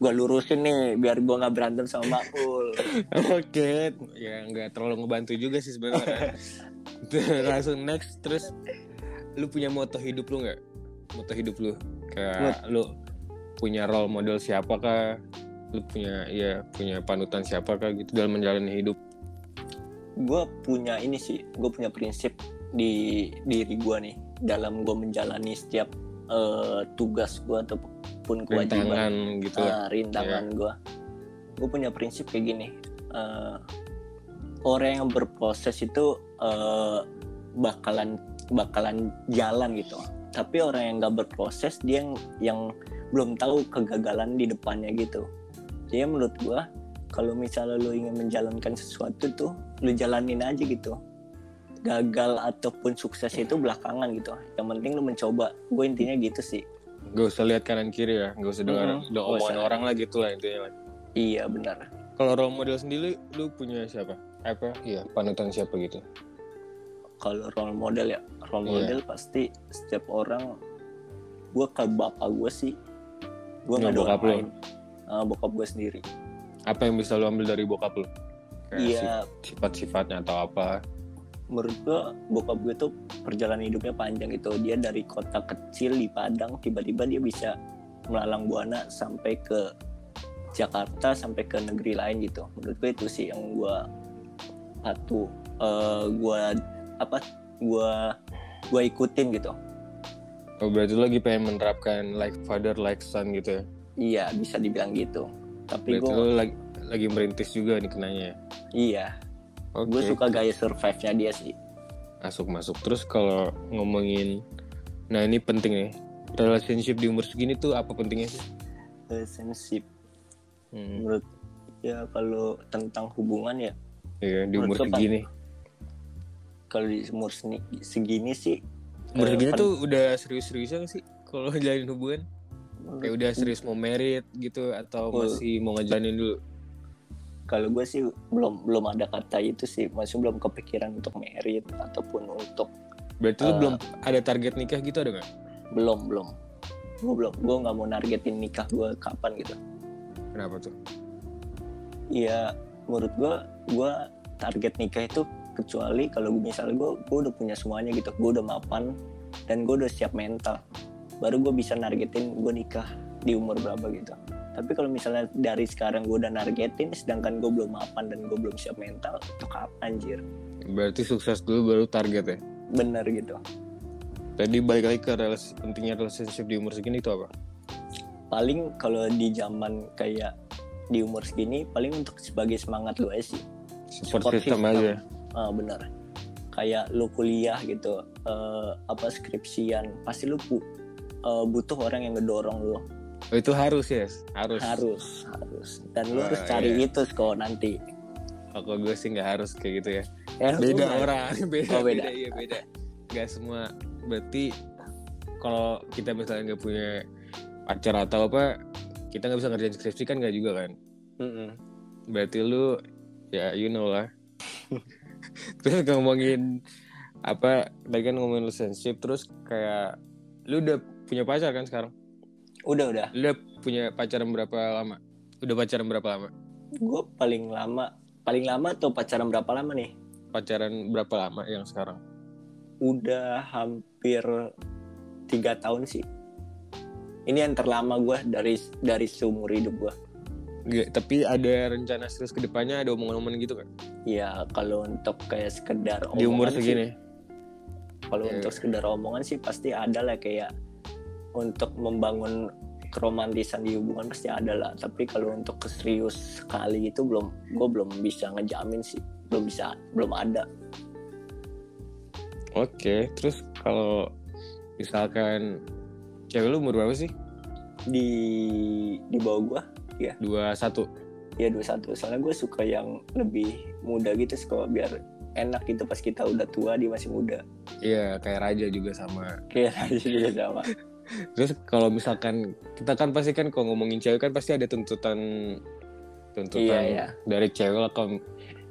[SPEAKER 3] Gue lurusin nih biar gue nggak berantem sama Maul
[SPEAKER 2] Oke. Ya nggak terlalu ngebantu juga sih sebenarnya. Langsung next. Terus Lu punya moto hidup lu nggak? Moto hidup lu. Kayak lu Punya role model siapa kah? Lu punya ya punya panutan siapa kah gitu dalam menjalani hidup?
[SPEAKER 3] Gue punya ini sih. Gue punya prinsip di diri gue nih. Dalam gue menjalani setiap eh, tugas gue ataupun kewajiban
[SPEAKER 2] Rintangan gitu
[SPEAKER 3] uh, rintangan gue gue punya prinsip kayak gini eh, orang yang berproses itu eh, bakalan bakalan jalan gitu. Tapi orang yang nggak berproses dia yang, yang belum tahu kegagalan di depannya gitu. Jadi menurut gue kalau misalnya lu ingin menjalankan sesuatu tuh lu jalanin aja gitu gagal ataupun sukses itu belakangan gitu yang penting lu mencoba gue intinya gitu sih
[SPEAKER 2] Gak usah lihat kanan kiri ya Gak usah dengar udah
[SPEAKER 3] Nggak
[SPEAKER 2] omongan
[SPEAKER 3] usah.
[SPEAKER 2] orang lah gitu lah intinya lah.
[SPEAKER 3] iya benar
[SPEAKER 2] Kalau role model sendiri lu punya siapa? Apa? Iya, panutan siapa gitu.
[SPEAKER 3] kalau role model ya role
[SPEAKER 2] Iya.
[SPEAKER 3] model pasti setiap orang gue ke bapak gue sih gue nggak ada
[SPEAKER 2] bokap
[SPEAKER 3] orang lain Ah, bokap gue sendiri
[SPEAKER 2] Apa yang bisa lu ambil dari bokap lu? Kayak
[SPEAKER 3] iya
[SPEAKER 2] sif- sifat-sifatnya atau apa?
[SPEAKER 3] Menurut gue bokap gue tuh perjalanan hidupnya panjang gitu dia dari kota kecil di Padang tiba-tiba dia bisa melalang buana sampai ke Jakarta sampai ke negeri lain gitu menurut gue itu sih yang gue patuh eh, gue apa gue gue ikutin gitu
[SPEAKER 2] Oh, berarti lagi pengen menerapkan like father like son gitu ya?
[SPEAKER 3] iya bisa dibilang gitu tapi gue
[SPEAKER 2] lagi lagi merintis juga nih kenanya. ya?
[SPEAKER 3] iya
[SPEAKER 2] Oke.
[SPEAKER 3] gue suka gaya survive-nya dia sih
[SPEAKER 2] Masuk masuk. Terus kalau ngomongin, nah ini penting nih. Relationship di umur segini tuh apa pentingnya sih?
[SPEAKER 3] relationship
[SPEAKER 2] Hmm,
[SPEAKER 3] menurut ya kalau tentang hubungan ya
[SPEAKER 2] iya di umur segini.
[SPEAKER 3] kalau di umur segini sih
[SPEAKER 2] Umur
[SPEAKER 3] eh,
[SPEAKER 2] segini tuh udah serius-seriusan sih kalau jalin hubungan. Kayak udah serius mau merit gitu atau masih mau ngejalanin dulu.
[SPEAKER 3] Kalau gue sih belum belum ada kata itu sih masih belum kepikiran untuk merit ataupun untuk
[SPEAKER 2] Berarti lu
[SPEAKER 3] Eh.
[SPEAKER 2] belum ada target nikah gitu ada nggak?
[SPEAKER 3] belum belum gue belum gue nggak mau nargetin nikah gue kapan gitu
[SPEAKER 2] Kenapa tuh?
[SPEAKER 3] Iya menurut gue gue target nikah itu kecuali kalau misalnya gue gue udah punya semuanya gitu gue udah mapan dan gue udah siap mental baru gue bisa nargetin gue nikah di umur berapa gitu tapi kalau misalnya dari sekarang gue udah nargetin sedangkan gue belum mapan dan gue belum siap mental itu kapan anjir
[SPEAKER 2] Berarti sukses dulu baru target ya.
[SPEAKER 3] bener gitu
[SPEAKER 2] Tadi balik lagi ke relasi, pentingnya relationship di umur segini itu apa?
[SPEAKER 3] paling kalau di zaman kayak di umur segini paling untuk sebagai semangat gue sih
[SPEAKER 2] Support,
[SPEAKER 3] Support
[SPEAKER 2] system,
[SPEAKER 3] system.
[SPEAKER 2] aja.
[SPEAKER 3] Ah bener kayak lu kuliah gitu eh, apa skripsian pasti lu eh, butuh orang yang ngedorong lu
[SPEAKER 2] Oh, itu harus ya, harus.
[SPEAKER 3] harus harus dan lu
[SPEAKER 2] Wah,
[SPEAKER 3] harus cari
[SPEAKER 2] iya.
[SPEAKER 3] itu kok nanti
[SPEAKER 2] Oh, kalau gue sih nggak harus kayak gitu ya.
[SPEAKER 3] Eh, lu
[SPEAKER 2] Beda orang, beda,
[SPEAKER 3] Oh, beda.
[SPEAKER 2] beda, iya beda. Gak semua. Berarti kalau kita misalnya nggak punya pacar atau apa, kita nggak bisa ngerjain skripsi kan nggak juga kan?
[SPEAKER 3] Mm-mm.
[SPEAKER 2] Berarti lu ya you know lah. terus ngomongin apa tadi kan ngomongin relationship terus kayak lu udah punya pacar kan sekarang?
[SPEAKER 3] Udah udah
[SPEAKER 2] Lu udah punya pacaran berapa lama? Udah pacaran berapa lama?
[SPEAKER 3] gue paling lama paling lama tuh pacaran berapa lama nih
[SPEAKER 2] Pacaran berapa lama yang sekarang?
[SPEAKER 3] udah hampir tiga tahun sih ini yang terlama gue dari dari seumur hidup gue
[SPEAKER 2] Nggak, tapi ada rencana serius ke depannya ada omongan-omongan gitu kan?
[SPEAKER 3] ya kalau untuk kayak sekedar
[SPEAKER 2] Di umur
[SPEAKER 3] omongan
[SPEAKER 2] segini.
[SPEAKER 3] kalau
[SPEAKER 2] Iya.
[SPEAKER 3] untuk sekedar omongan sih pasti ada lah kayak untuk membangun keromantisan di hubungan pasti ada lah. Tapi kalau untuk keserius sekali itu belum gue belum bisa ngejamin sih. Belum bisa belum ada.
[SPEAKER 2] Oke, terus kalau misalkan cewek lu umur berapa sih?
[SPEAKER 3] di di bawah gue
[SPEAKER 2] 21.
[SPEAKER 3] ya 21 soalnya gue suka yang lebih muda gitu suka biar enak gitu pas kita udah tua dia masih muda.
[SPEAKER 2] Iya, kayak raja juga sama.
[SPEAKER 3] kayak aja juga sama
[SPEAKER 2] Terus kalau misalkan kita kan pasti kan kalau ngomongin cewek kan pasti ada tuntutan tuntutan
[SPEAKER 3] Iya, iya.
[SPEAKER 2] dari cewek lah kalau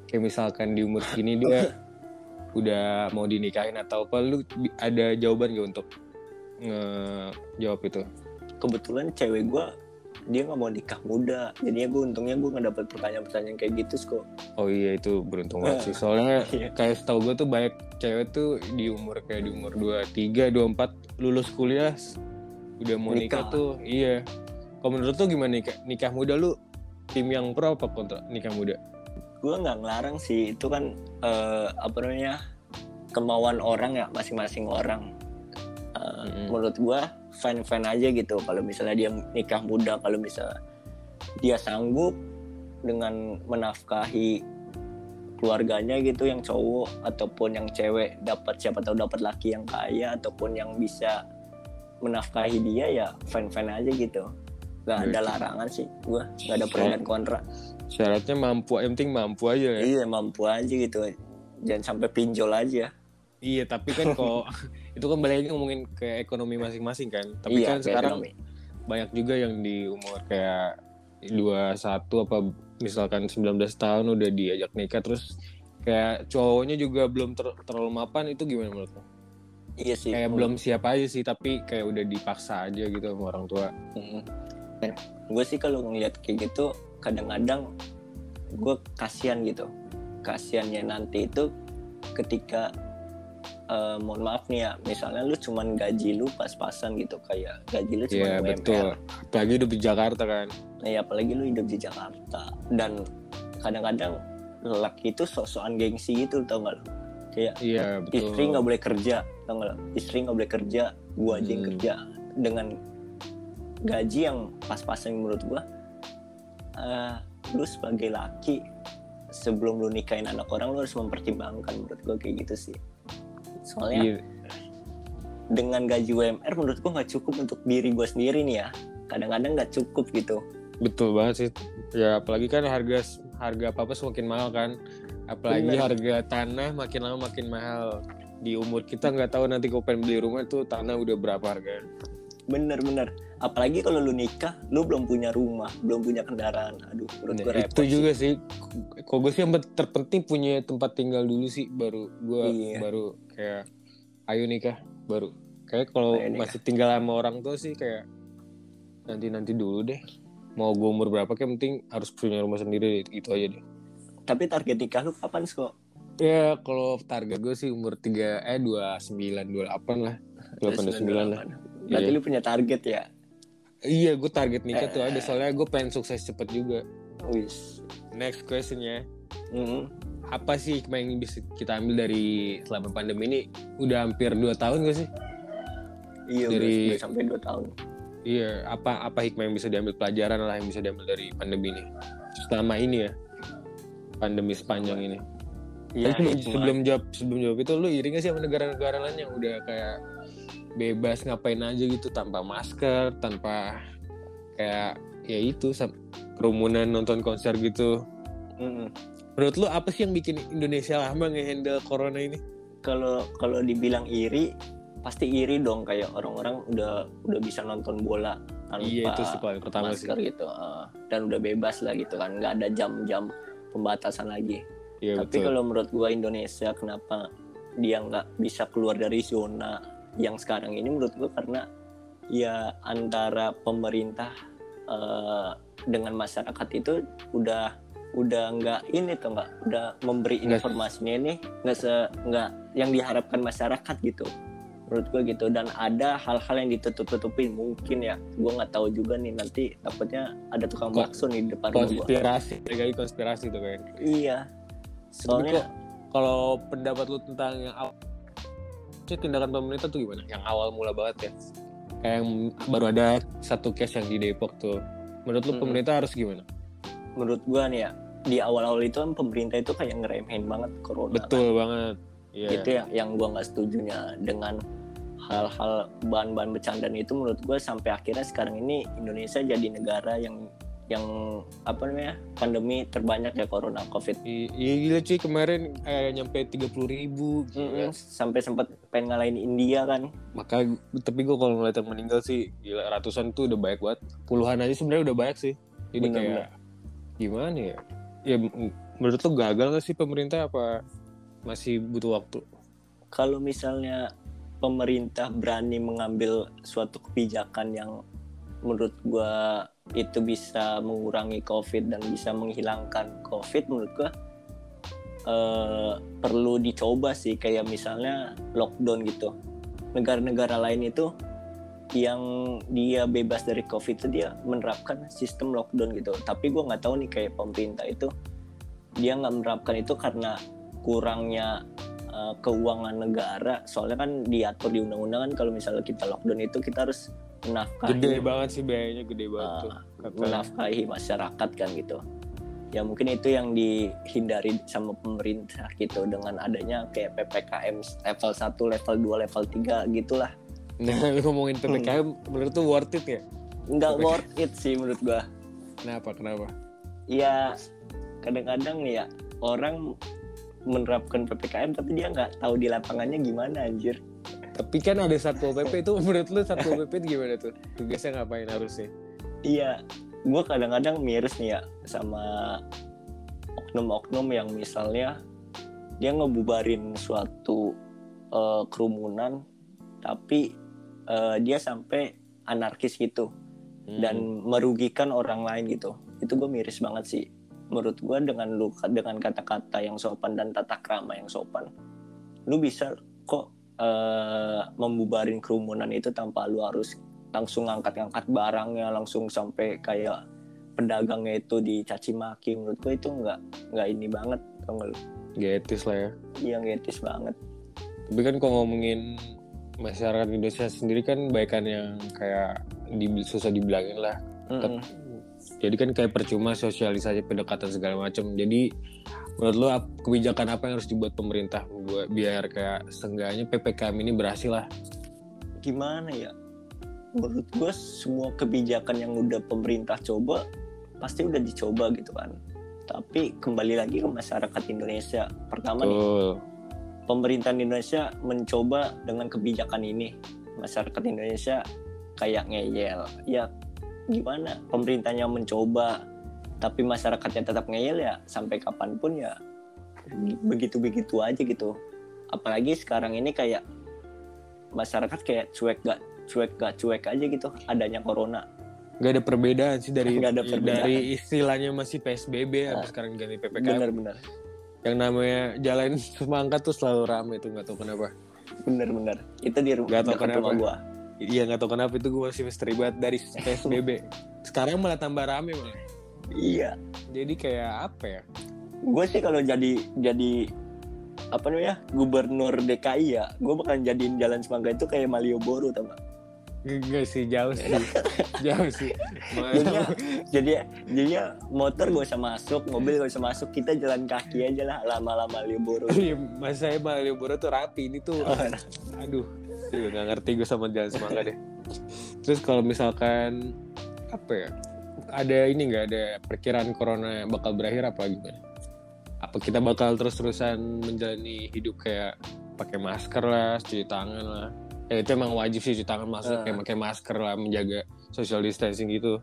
[SPEAKER 2] kayak misalkan di umur segini dia udah mau dinikahin atau apa lu ada jawaban gak untuk ngejawab itu?
[SPEAKER 3] kebetulan cewek gue dia nggak mau nikah muda jadinya gue untungnya gue nggak dapet pertanyaan-pertanyaan kayak gitu kok
[SPEAKER 2] Oh iya itu beruntung banget sih. Soalnya
[SPEAKER 3] Iya.
[SPEAKER 2] kayak setahu gue tuh banyak cewek tuh di umur kayak di umur 23, 24 lulus kuliah udah mau nikah,
[SPEAKER 3] Nikah.
[SPEAKER 2] tuh. Iya. Kalau menurut tuh gimana nikah, nikah muda lu tim yang pro apa kontra nikah muda?
[SPEAKER 3] gue nggak ngelarang sih itu kan eh, apa namanya kemauan orang ya masing-masing orang Eh,
[SPEAKER 2] Mm-mm.
[SPEAKER 3] menurut gue fine fine aja gitu kalau misalnya dia nikah muda kalau misalnya dia sanggup dengan menafkahi keluarganya gitu yang cowok ataupun yang cewek dapat siapa tahu dapat laki yang kaya ataupun yang bisa menafkahi dia ya fine fine aja gitu nggak ada
[SPEAKER 2] Berarti-
[SPEAKER 3] larangan sih gue nggak ada pro dan kontra
[SPEAKER 2] Syaratnya mampu, yang penting mampu aja ya.
[SPEAKER 3] Iya mampu aja gitu. Jangan sampai pinjol aja.
[SPEAKER 2] Iya, tapi kan kok itu kan balik ngomongin ke ekonomi masing-masing kan. Tapi
[SPEAKER 3] iya,
[SPEAKER 2] kan sekarang
[SPEAKER 3] ekonomi.
[SPEAKER 2] banyak juga yang di umur kayak 21 apa misalkan 19 tahun udah diajak nikah terus kayak cowoknya juga belum ter- terlalu mapan itu gimana menurut lo?
[SPEAKER 3] Iya sih.
[SPEAKER 2] Kayak belum siap aja sih tapi kayak udah dipaksa aja gitu sama orang tua.
[SPEAKER 3] Gue sih kalau ngeliat kayak gitu kadang-kadang gue kasihan gitu. Kasiannya nanti itu ketika eh, mohon maaf nih ya, misalnya lu cuman gaji lu pas-pasan gitu kayak gaji lu cuma
[SPEAKER 2] Iya
[SPEAKER 3] UMR.
[SPEAKER 2] betul. Apalagi hidup di Jakarta kan.
[SPEAKER 3] Nah, ya apalagi lu hidup di Jakarta dan kadang-kadang lelaki itu sok-sokan gengsi gitu tau gak lu? Kayak
[SPEAKER 2] Iya betul.
[SPEAKER 3] istri nggak boleh kerja tau nggak lo? istri nggak boleh kerja gua aja yang
[SPEAKER 2] Hmm.
[SPEAKER 3] kerja dengan gaji yang pas-pasan menurut gua eh, lu sebagai laki sebelum lu nikahin anak orang lu harus mempertimbangkan menurut gua kayak gitu sih soalnya
[SPEAKER 2] Iya.
[SPEAKER 3] dengan gaji UMR menurut gua nggak cukup untuk diri gua sendiri nih ya kadang-kadang nggak cukup gitu
[SPEAKER 2] Betul banget sih. Ya apalagi kan harga harga apa apa semakin mahal kan. apalagi
[SPEAKER 3] Bener.
[SPEAKER 2] harga tanah makin lama makin mahal di umur kita nggak tahu nanti kalau pengen beli rumah tuh tanah udah berapa harga
[SPEAKER 3] bener-bener. Apalagi kalau lu nikah lu belum punya rumah belum punya kendaraan. Aduh menurut
[SPEAKER 2] Nah,
[SPEAKER 3] gue repot
[SPEAKER 2] itu
[SPEAKER 3] sih.
[SPEAKER 2] juga sih. kalau gue sih yang terpenting punya tempat tinggal dulu sih baru gue
[SPEAKER 3] Iya.
[SPEAKER 2] baru kayak ayo nikah baru. Kayak kalau masih tinggal sama orang tua sih kayak nanti nanti dulu deh. Mau gue umur berapa kayak penting harus punya rumah sendiri itu aja deh.
[SPEAKER 3] Tapi target nikah lu kapan sih kok
[SPEAKER 2] ya kalau target gue sih umur 3 eh 29 28 lah. 8 29 lah
[SPEAKER 3] berarti
[SPEAKER 2] Iya.
[SPEAKER 3] lu punya target ya?
[SPEAKER 2] Iya gue target nikah tuh
[SPEAKER 3] Eh.
[SPEAKER 2] ada soalnya gue pengen sukses cepet juga.
[SPEAKER 3] Wis.
[SPEAKER 2] Next questionnya
[SPEAKER 3] Mm.
[SPEAKER 2] apa sih hikmah yang bisa kita ambil dari selama pandemi ini? Udah hampir 2 tahun gak sih?
[SPEAKER 3] Iya
[SPEAKER 2] Dari-
[SPEAKER 3] udah, sampai 2 tahun.
[SPEAKER 2] Iya apa apa hikmah yang bisa diambil? Pelajaran lah yang bisa diambil dari pandemi ini. Selama ini ya. Pandemi sepanjang ini.
[SPEAKER 3] Iya
[SPEAKER 2] sebelum jawab sebelum jawab itu lu iri gak sih sama negara-negara lain yang udah kayak bebas ngapain aja gitu tanpa masker tanpa kayak ya itu kerumunan nonton konser gitu.
[SPEAKER 3] Mm-mm.
[SPEAKER 2] menurut lu apa sih yang bikin Indonesia lama ngehandle corona ini?
[SPEAKER 3] Kalau kalau dibilang iri pasti iri dong kayak orang-orang udah udah bisa nonton bola tanpa
[SPEAKER 2] iya itu sih paling pertama sih.
[SPEAKER 3] masker gitu eh, dan udah bebas lah gitu kan nggak ada jam-jam pembatasan lagi.
[SPEAKER 2] Iya
[SPEAKER 3] tapi kalau menurut gua Indonesia kenapa dia nggak bisa keluar dari zona yang sekarang ini menurut gua karena ya antara pemerintah eh, dengan masyarakat itu udah udah nggak ini tuh nggak udah memberi informasinya ini nggak se nggak yang diharapkan masyarakat gitu. Menurut gue gitu dan ada hal-hal yang ditutup-tutupin mungkin ya. Gue nggak tahu juga nih nanti takutnya ada tukang bakso nih di depan gue
[SPEAKER 2] konspirasi kali konspirasi tuh kan
[SPEAKER 3] iya. Soalnya
[SPEAKER 2] kalau pendapat lu tentang yang sih tindakan pemerintah tuh gimana? Yang awal mula banget ya. Kayak yang baru ada satu case yang di Depok tuh. Menurut lu
[SPEAKER 3] Mm-mm.
[SPEAKER 2] pemerintah harus gimana?
[SPEAKER 3] menurut gua nih ya di awal-awal itu kan pemerintah itu kayak ngeremehin banget corona
[SPEAKER 2] Betul banget.
[SPEAKER 3] kan.
[SPEAKER 2] Iya.
[SPEAKER 3] itu yang yang gua nggak setujunya dengan hal-hal bahan-bahan bercandaan itu menurut gua sampai akhirnya sekarang ini Indonesia jadi negara yang yang apa namanya pandemi terbanyak ya corona covid
[SPEAKER 2] I- Iya gila cuy kemarin kayak nyampe 30 ribu
[SPEAKER 3] Mm-mm, sampai sempat pengen ngalahin India kan
[SPEAKER 2] Maka tapi gue kalau ngeliat yang meninggal sih gila ratusan tuh udah banyak banget. Puluhan aja sebenarnya udah banyak sih. Jadi
[SPEAKER 3] Bener,
[SPEAKER 2] kayak gimana ya? Ya menurut lu gagal gak sih pemerintah apa masih butuh waktu?
[SPEAKER 3] kalau misalnya pemerintah berani mengambil suatu kebijakan yang menurut gua itu bisa mengurangi covid dan bisa menghilangkan covid menurut gua eh, perlu dicoba sih. Kayak misalnya lockdown gitu. Negara-negara lain itu yang dia bebas dari covid itu dia menerapkan sistem lockdown gitu. Tapi gua nggak tahu nih kayak pemerintah itu dia nggak menerapkan itu karena kurangnya uh, keuangan negara. Soalnya kan diatur di undang-undang kan kalau misalnya kita lockdown itu kita harus menafkahi
[SPEAKER 2] Gede banget sih biayanya gede banget
[SPEAKER 3] uh,
[SPEAKER 2] tuh.
[SPEAKER 3] Menafkahi masyarakat kan gitu ya mungkin itu yang dihindari sama pemerintah gitu dengan adanya kayak PPKM level 1, level 2, level 3 gitulah
[SPEAKER 2] nah lu ngomongin PPKM menurut tuh worth it ya?
[SPEAKER 3] nggak
[SPEAKER 2] PPKM.
[SPEAKER 3] worth it sih menurut gua
[SPEAKER 2] Kenapa? Kenapa?
[SPEAKER 3] ya kadang-kadang nih ya orang menerapkan PPKM tapi dia nggak tahu di lapangannya gimana anjir
[SPEAKER 2] Tapi kan ada satpol pp itu menurut lu satpol pp itu gimana tuh? Tugasnya ngapain harusnya?
[SPEAKER 3] Iya, gue kadang-kadang miris nih ya sama oknum-oknum yang misalnya dia ngebubarin suatu eh, kerumunan, tapi eh, dia sampai anarkis gitu
[SPEAKER 2] Hmm.
[SPEAKER 3] dan merugikan orang lain gitu. Itu gue miris banget sih. Menurut gue dengan lu dengan kata-kata yang sopan dan tata krama yang sopan, lu bisa kok eh, membubarin kerumunan itu tanpa lu harus langsung ngangkat-ngangkat barangnya langsung sampai kayak pedagangnya itu dicaci maki menurut gue itu nggak nggak ini banget tau lu
[SPEAKER 2] Gak etis lah ya.
[SPEAKER 3] yang etis banget
[SPEAKER 2] Tapi kan kalau ngomongin masyarakat Indonesia sendiri kan baikan yang kayak di, susah dibilangin lah.
[SPEAKER 3] Mm-mm.
[SPEAKER 2] Jadi kan kayak percuma sosialisasi pendekatan segala macam. Jadi menurut lo kebijakan apa yang harus dibuat pemerintah buat biar kayak seenggaknya ppkm ini berhasil lah.
[SPEAKER 3] gimana ya? Menurut gue semua kebijakan yang udah pemerintah coba pasti udah dicoba gitu kan. Tapi kembali lagi ke masyarakat Indonesia. Pertama nih
[SPEAKER 2] Betul.
[SPEAKER 3] pemerintahan Indonesia mencoba dengan kebijakan ini. Masyarakat Indonesia kayak ngeyel. Ya gimana? Pemerintahnya mencoba tapi masyarakatnya tetap ngeyel ya sampai kapan pun ya begitu-begitu aja gitu apalagi sekarang ini kayak masyarakat kayak cuek gak cuek gak cuek aja gitu adanya corona
[SPEAKER 2] Gak ada perbedaan sih dari
[SPEAKER 3] Nggak ada perbedaan.
[SPEAKER 2] dari istilahnya masih PSBB
[SPEAKER 3] Nah,
[SPEAKER 2] sekarang ganti PPKM.
[SPEAKER 3] bener-bener
[SPEAKER 2] Yang namanya jalan semangka tuh selalu rame tuh nggak tahu kenapa.
[SPEAKER 3] bener-bener itu di ru-
[SPEAKER 2] Nggak tahu
[SPEAKER 3] rumah
[SPEAKER 2] kenapa.
[SPEAKER 3] gua
[SPEAKER 2] Iya nggak tahu kenapa itu gue masih misteri banget dari PSBB. sekarang malah tambah rame malah.
[SPEAKER 3] Iya
[SPEAKER 2] Jadi kayak apa ya?
[SPEAKER 3] gue sih kalau jadi jadi apa namanya gubernur DKI ya gue bakal jadiin jalan semangka itu kayak Malioboro tau gak?
[SPEAKER 2] Enggak sih jauh sih. jauh sih.
[SPEAKER 3] jadinya jadi jadinya motor gak usah masuk mobil gak usah masuk kita jalan kaki aja lah lama-lama Malioboro
[SPEAKER 2] Iya, Mas saya Malioboro tuh rapi ini tuh. Aduh, Aduh, nggak ngerti gue sama jalan semangka deh. Terus kalau misalkan apa ya? Ada ini nggak ada perkiraan corona bakal berakhir apa gimana? Apa kita bakal terus-terusan menjalani hidup kayak pakai masker lah, cuci tangan lah. Ya itu emang wajib sih cuci tangan masuk
[SPEAKER 3] Ah.
[SPEAKER 2] kayak pakai masker lah, menjaga social distancing gitu.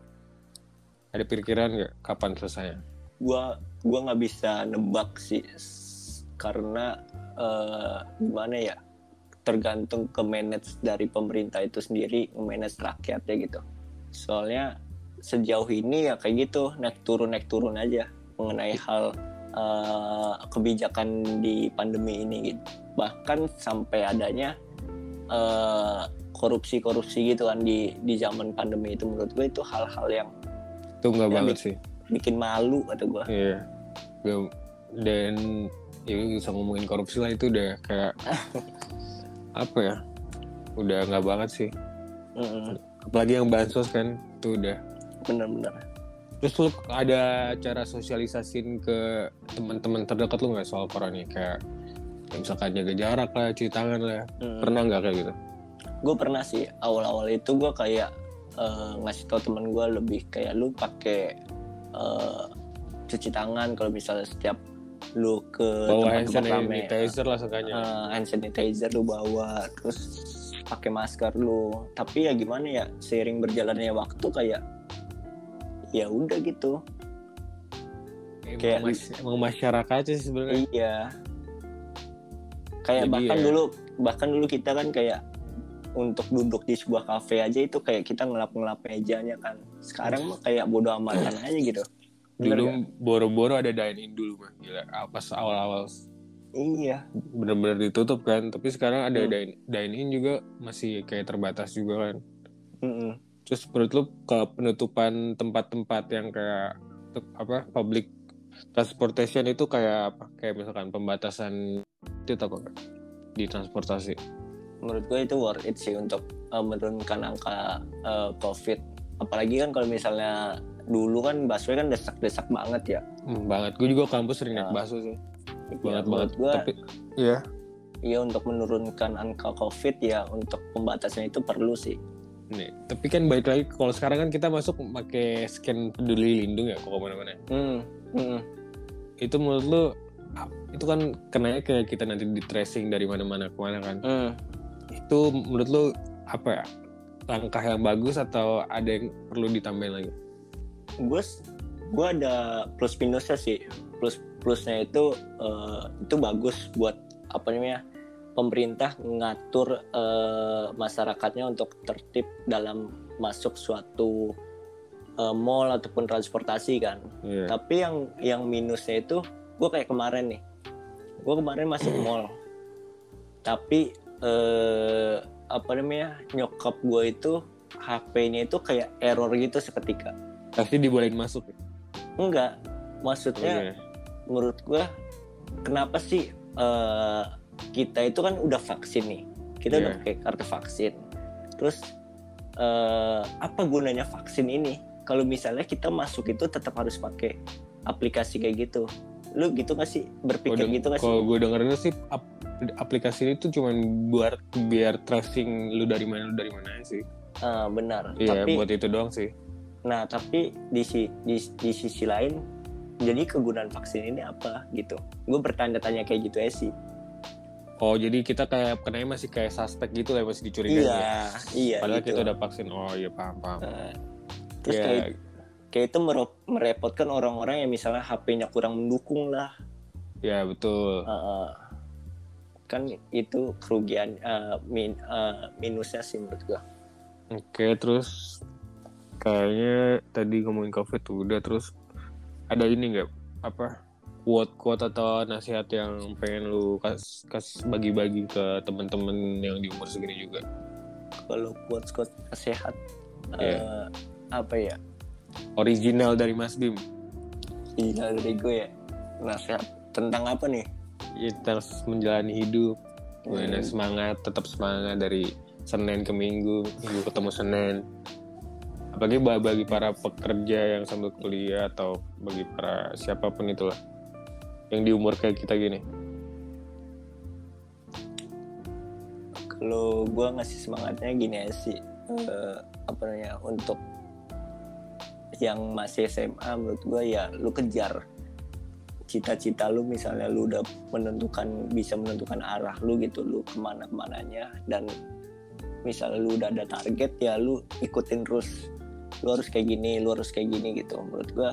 [SPEAKER 2] Ada pikiran nggak kapan selesainya?
[SPEAKER 3] gue gua nggak bisa nebak sih karena eh, gimana ya tergantung ke manage dari pemerintah itu sendiri manage rakyatnya gitu soalnya sejauh ini ya kayak gitu naik turun naik turun aja mengenai hal eh, kebijakan di pandemi ini gitu bahkan sampai adanya eh, korupsi-korupsi gitu kan di di zaman pandemi itu menurut gue itu hal-hal yang
[SPEAKER 2] Itu nggak banget sih.
[SPEAKER 3] bikin malu kata gue
[SPEAKER 2] Iya. Gak- Dan ya bisa ngomongin korupsi lah itu udah kayak apa ya? Udah nggak banget sih.
[SPEAKER 3] Mm-mm.
[SPEAKER 2] Apalagi yang bansos kan itu udah.
[SPEAKER 3] Bener-bener
[SPEAKER 2] Terus lu ada cara sosialisasin ke teman-teman terdekat lu nggak soal corona kayak kayak misalkan jaga jarak lah, cuci tangan lah. Pernah nggak kayak gitu?
[SPEAKER 3] gue pernah sih awal-awal itu gue kayak eh, ngasih tau temen gue lebih kayak lu pakai eh, cuci tangan kalau misalnya setiap lu ke
[SPEAKER 2] Bawa hand
[SPEAKER 3] tempat-tempat rame
[SPEAKER 2] sanitizer lah sekanya.
[SPEAKER 3] eh, hand sanitizer lu bawa terus pakai masker lu tapi ya gimana ya seiring berjalannya waktu kayak ya udah gitu kayak-
[SPEAKER 2] emang masyarakat sih sebenarnya.
[SPEAKER 3] Iya. Kayak
[SPEAKER 2] Jadi
[SPEAKER 3] bahkan
[SPEAKER 2] ya-
[SPEAKER 3] dulu bahkan dulu kita kan kayak untuk duduk di sebuah kafe aja itu kayak kita ngelap-ngelap mejanya kan. Sekarang mah kayak bodo amatan aja gitu. Bener
[SPEAKER 2] Dulu boro-boro ada dine in dulu mah. Gila, pas awal-awal
[SPEAKER 3] Iya.
[SPEAKER 2] bener-bener ditutup kan tapi sekarang ada
[SPEAKER 3] Hmm.
[SPEAKER 2] dine, dine in juga masih kayak terbatas juga kan
[SPEAKER 3] Mm-mm.
[SPEAKER 2] Terus menurut lu ke penutupan tempat-tempat yang kayak te- apa public transportation itu kayak apa kayak misalkan pembatasan itu apa di transportasi
[SPEAKER 3] Menurut gue itu worth it sih untuk uh, menurunkan angka uh, COVID. Apalagi kan kalau misalnya dulu kan busway kan desak-desak banget ya.
[SPEAKER 2] Hmm, banget gue juga kampus sering naik
[SPEAKER 3] Ah.
[SPEAKER 2] baso sih
[SPEAKER 3] Ya,
[SPEAKER 2] banget banget
[SPEAKER 3] menurut gue
[SPEAKER 2] tapi ya
[SPEAKER 3] ya untuk menurunkan angka COVID ya untuk pembatasan itu perlu sih.
[SPEAKER 2] Nih tapi kan baik lagi kalau sekarang kan kita masuk pakai scan peduli lindung ya kok ke mana-mana
[SPEAKER 3] Hmm. Hmm.
[SPEAKER 2] itu menurut lu itu kan kenanya kayak kita nanti di tracing dari mana-mana ke mana kan
[SPEAKER 3] Hmm.
[SPEAKER 2] itu menurut lu apa ya langkah yang bagus atau ada yang perlu ditambahin lagi
[SPEAKER 3] gue gue ada plus minusnya sih plus plusnya itu eh, itu bagus buat apa namanya pemerintah ngatur eh, masyarakatnya untuk tertib dalam masuk suatu eh, mall ataupun transportasi kan
[SPEAKER 2] Iya.
[SPEAKER 3] tapi yang yang minusnya itu gue kayak kemarin nih gue kemarin masuk mall tapi eh, apa namanya nyokap gue itu HP-nya itu kayak error gitu seketika
[SPEAKER 2] pasti dibolehin masuk ya?
[SPEAKER 3] enggak maksudnya
[SPEAKER 2] Iya.
[SPEAKER 3] menurut gue kenapa sih eh, kita itu kan udah vaksin nih. Kita udah
[SPEAKER 2] Iya.
[SPEAKER 3] pakai kartu vaksin. Terus eh, apa gunanya vaksin ini? Kalau misalnya kita masuk itu tetap harus pakai aplikasi kayak gitu. Lu gitu gak sih? Berpikir
[SPEAKER 2] Kalau-
[SPEAKER 3] gitu gak sih?
[SPEAKER 2] kalau gue dengerin sih ap- aplikasi itu cuma buat biar tracing lu dari mana lu dari mana sih.
[SPEAKER 3] Ah, benar.
[SPEAKER 2] Iya
[SPEAKER 3] tapi
[SPEAKER 2] buat itu doang sih.
[SPEAKER 3] Nah tapi di, si- di di sisi lain jadi kegunaan vaksin ini apa gitu? Gue bertanya-tanya kayak gitu ya sih
[SPEAKER 2] Oh jadi kita kayak kenanya masih kayak suspek gitu lah masih dicurigai ya.
[SPEAKER 3] iya iya
[SPEAKER 2] Padahal
[SPEAKER 3] gitu.
[SPEAKER 2] kita udah vaksin. Oh iya paham paham.
[SPEAKER 3] Nah, terus
[SPEAKER 2] Ya,
[SPEAKER 3] kayak kayak itu mere- merepotkan orang-orang yang misalnya HP-nya kurang mendukung lah
[SPEAKER 2] ya betul.
[SPEAKER 3] Heeh. kan itu kerugian eh, min- eh, minusnya sih menurut gua
[SPEAKER 2] Oke terus kayaknya tadi ngomongin covid tuh udah terus ada ini nggak apa quote quote atau nasihat yang pengen lu kas kas bagi-bagi ke temen-temen yang di umur segini juga.
[SPEAKER 3] kalau quotes quotes sehat
[SPEAKER 2] Iya.
[SPEAKER 3] eh, apa ya
[SPEAKER 2] Original dari Mas Bim.
[SPEAKER 3] iya dari gue ya nasihat tentang apa nih
[SPEAKER 2] Kita harus menjalani hidup. Gimana
[SPEAKER 3] Hmm.
[SPEAKER 2] semangat, tetap semangat dari Senin ke Minggu, Minggu ketemu Senin. Apalagi ba- bagi para pekerja yang sambil kuliah atau bagi para siapa pun itulah yang di umur kayak kita gini.
[SPEAKER 3] kalau gue ngasih semangatnya gini aja sih eh, apa namanya untuk yang masih SMA menurut gue ya lu kejar cita-cita lu misalnya lu udah menentukan bisa menentukan arah lu gitu lu ke mana ke mananya dan misalnya lu udah ada target ya lu ikutin terus. Lu harus kayak gini lu harus kayak gini gitu. Menurut gue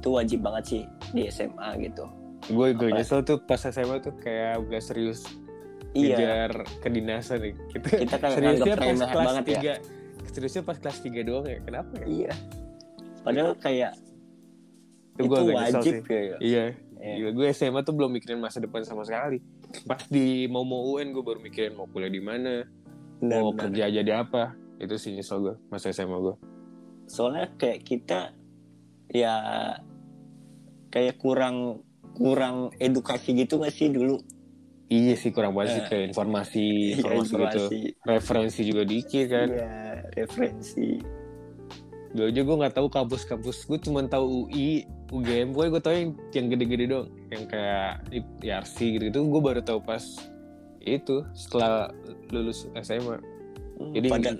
[SPEAKER 3] itu wajib banget sih di SMA gitu
[SPEAKER 2] Gue gue nyesel tuh pas SMA tuh kayak udah serius
[SPEAKER 3] iya
[SPEAKER 2] kejar kedinasan nih. Kita,
[SPEAKER 3] Kita kayak
[SPEAKER 2] seriusnya pas kelas
[SPEAKER 3] banget ya.
[SPEAKER 2] 3. Seriusnya pas kelas 3 doang ya. Kenapa ya?
[SPEAKER 3] iya padahal kayak
[SPEAKER 2] Itu
[SPEAKER 3] itu wajib
[SPEAKER 2] sih.
[SPEAKER 3] ya
[SPEAKER 2] Iya.
[SPEAKER 3] Iya.
[SPEAKER 2] Gue SMA tuh belum mikirin masa depan sama sekali. Pas di mau mau UN gue baru mikirin mau kuliah di mana, mau
[SPEAKER 3] benar.
[SPEAKER 2] kerja jadi apa. Itu sih nyesel gue masa SMA gue.
[SPEAKER 3] soalnya kayak kita ya kayak kurang kurang edukasi gitu gak sih dulu
[SPEAKER 2] Iya sih kurang banget sih
[SPEAKER 3] Eh,
[SPEAKER 2] kayak informasi,
[SPEAKER 3] Iya,
[SPEAKER 2] informasi gitu. Referensi juga dikit kan.
[SPEAKER 3] Iya, referensi
[SPEAKER 2] Dulu aja gue nggak tahu kampus-kampus. Gue cuma tahu UI, UGM. Gue gue tahu yang yang gede-gede dong. Yang kayak IRC gitu. Itu gue baru tahu pas itu setelah lulus SMA.
[SPEAKER 3] Hmm,
[SPEAKER 2] Jadi
[SPEAKER 3] padahal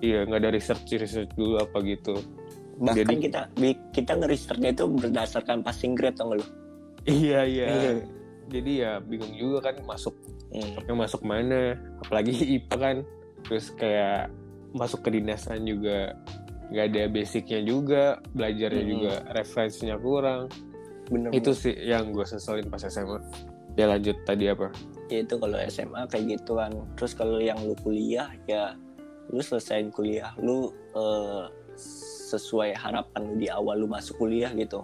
[SPEAKER 2] iya nggak ada research research dulu apa gitu.
[SPEAKER 3] bahkan
[SPEAKER 2] jadi-
[SPEAKER 3] kita kita nge-researchnya itu berdasarkan passing grade tau gak lu
[SPEAKER 2] Iya iya.
[SPEAKER 3] Iya.
[SPEAKER 2] Jadi ya bingung juga kan masuk
[SPEAKER 3] Hmm.
[SPEAKER 2] yang masuk mana. Apalagi IPA kan. Terus kayak masuk ke dinasan juga nggak ada basicnya juga, belajarnya
[SPEAKER 3] Hmm.
[SPEAKER 2] juga referensinya kurang.
[SPEAKER 3] bener
[SPEAKER 2] Itu sih yang gue seselin pas SMA. Ya lanjut tadi apa?
[SPEAKER 3] ya itu kalau SMA kayak gitu kan terus kalau yang lu kuliah ya lu selesaiin kuliah lu eh, sesuai harapan lu di awal lu masuk kuliah gitu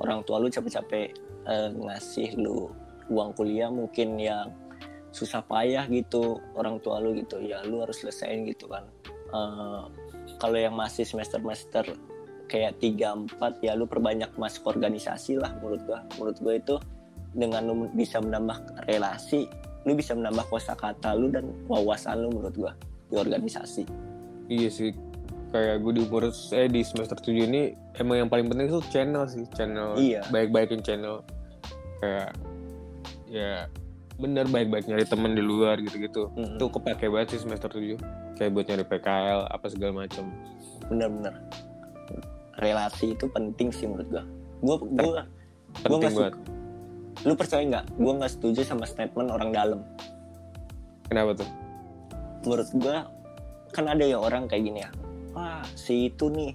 [SPEAKER 3] orang tua lu capek-capek eh, ngasih lu uang kuliah mungkin yang susah payah gitu orang tua lu gitu. Ya lu harus selesaiin gitu kan. Eh, kalau yang masih semester-semester kayak 3 4 ya lu perbanyak masuk organisasi lah menurut gua. Menurut gua itu dengan lu bisa menambah relasi lu bisa menambah kosakata lu dan wawasan lu menurut gua di organisasi.
[SPEAKER 2] Iya sih. Kayak gue di umur eh di semester 7 ini emang yang paling penting itu channel sih, channel.
[SPEAKER 3] Iya.
[SPEAKER 2] Baik-baikin channel. Kayak ya bener baik-baik nyari temen di luar gitu-gitu.
[SPEAKER 3] Mm-mm.
[SPEAKER 2] Itu kepake banget sih semester 7. Kayak buat nyari PKL apa segala macam.
[SPEAKER 3] bener-bener relasi itu penting sih menurut gua gua gua
[SPEAKER 2] Penting
[SPEAKER 3] nggak lu percaya nggak gua nggak setuju sama statement orang dalam
[SPEAKER 2] Kenapa tuh?
[SPEAKER 3] menurut gua kan ada ya orang kayak gini ya wah si itu nih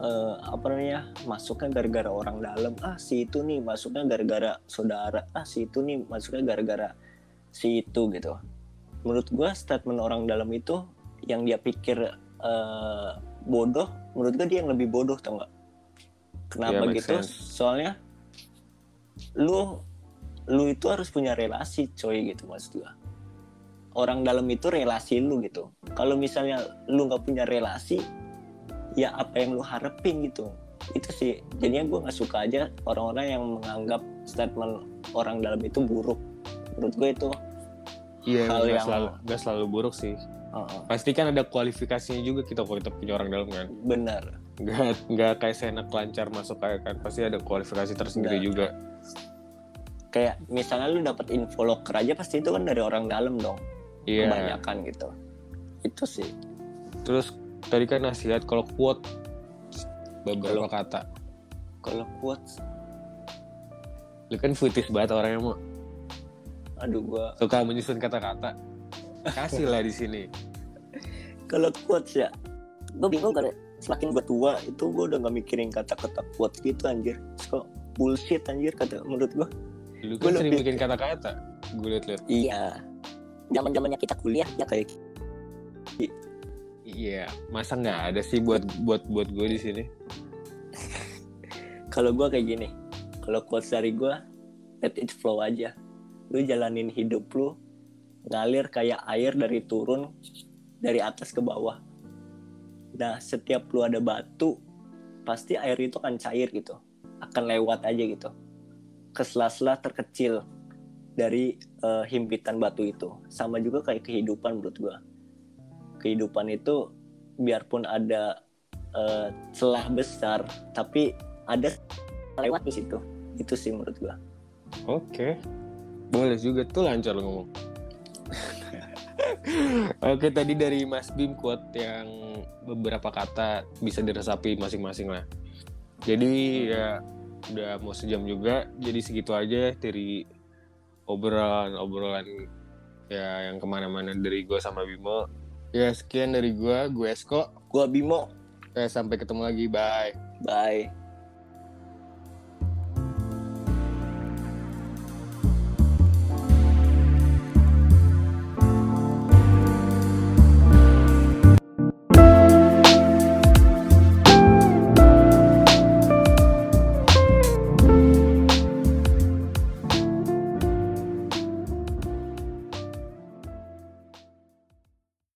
[SPEAKER 3] eh, apa namanya masuknya gara-gara orang dalam. Ah si itu nih masuknya gara-gara saudara. Ah si itu nih masuknya gara-gara si itu gitu. Menurut gua statement orang dalam itu yang dia pikir eh, bodoh menurut gua dia yang lebih bodoh tau nggak? Kenapa
[SPEAKER 2] Iya, make
[SPEAKER 3] gitu?
[SPEAKER 2] sense.
[SPEAKER 3] soalnya lu lu itu harus punya relasi coy gitu maksud gua orang dalam itu relasi lu gitu kalau misalnya lu nggak punya relasi ya apa yang lu harapin gitu itu sih jadinya gue nggak suka aja orang-orang yang menganggap statement orang dalam itu buruk menurut gue itu
[SPEAKER 2] Iya,
[SPEAKER 3] Hal
[SPEAKER 2] nggak
[SPEAKER 3] yang-
[SPEAKER 2] selalu nggak selalu buruk sih.
[SPEAKER 3] uh,
[SPEAKER 2] Pasti kan ada kualifikasinya juga kita kalau kita punya orang dalam kan.
[SPEAKER 3] benar
[SPEAKER 2] Nggak nggak kayak seenak lancar masuk kayak kan. Pasti ada kualifikasi tersendiri
[SPEAKER 3] Benar.
[SPEAKER 2] juga.
[SPEAKER 3] kayak misalnya lu dapat info loker aja pasti itu kan dari orang dalam dong
[SPEAKER 2] Iya.
[SPEAKER 3] kebanyakan gitu itu sih
[SPEAKER 2] Terus tadi kan nasihat kalau quote beberapa
[SPEAKER 3] Kalau-
[SPEAKER 2] kata.
[SPEAKER 3] kalau quotes
[SPEAKER 2] Lu kan footage banget orangnya mau
[SPEAKER 3] aduh gue
[SPEAKER 2] suka menyusun kata-kata. Kasih lah di sini.
[SPEAKER 3] kalau quotes ya gue bingung karena semakin gue tua itu gue udah gak mikirin kata-kata quotes gitu anjir kok bullshit anjir kata menurut gue
[SPEAKER 2] Lu
[SPEAKER 3] Gua
[SPEAKER 2] kan sering
[SPEAKER 3] lebih-
[SPEAKER 2] bikin kata-kata. Gue liat-liat.
[SPEAKER 3] iya zaman zamannya kita kuliah ya kayak
[SPEAKER 2] Iya, masa nggak ada sih buat buat buat gue di sini?
[SPEAKER 3] kalau gue kayak gini kalau quotes dari gue let it flow aja. Lu jalanin hidup lu ngalir kayak air dari turun dari atas ke bawah. Nah setiap lu ada batu pasti air itu akan cair gitu akan lewat aja gitu. Ke sela-sela terkecil dari eh, himpitan batu itu. Sama juga kayak kehidupan menurut gue kehidupan itu biarpun ada eh, celah besar tapi ada lewat di situ. Itu sih menurut gua.
[SPEAKER 2] Oke, boleh juga tuh lancar lu ngomong. Oke tadi dari Mas Bim quote yang beberapa kata bisa diresapi masing-masing lah. Jadi ya udah mau sejam juga, jadi segitu aja dari obrolan obrolan ya yang ke mana-mana dari gue sama Bimo. Ya sekian dari gue, gue Esko.
[SPEAKER 3] gua Bimo
[SPEAKER 2] Ya, sampai ketemu lagi, bye.
[SPEAKER 3] bye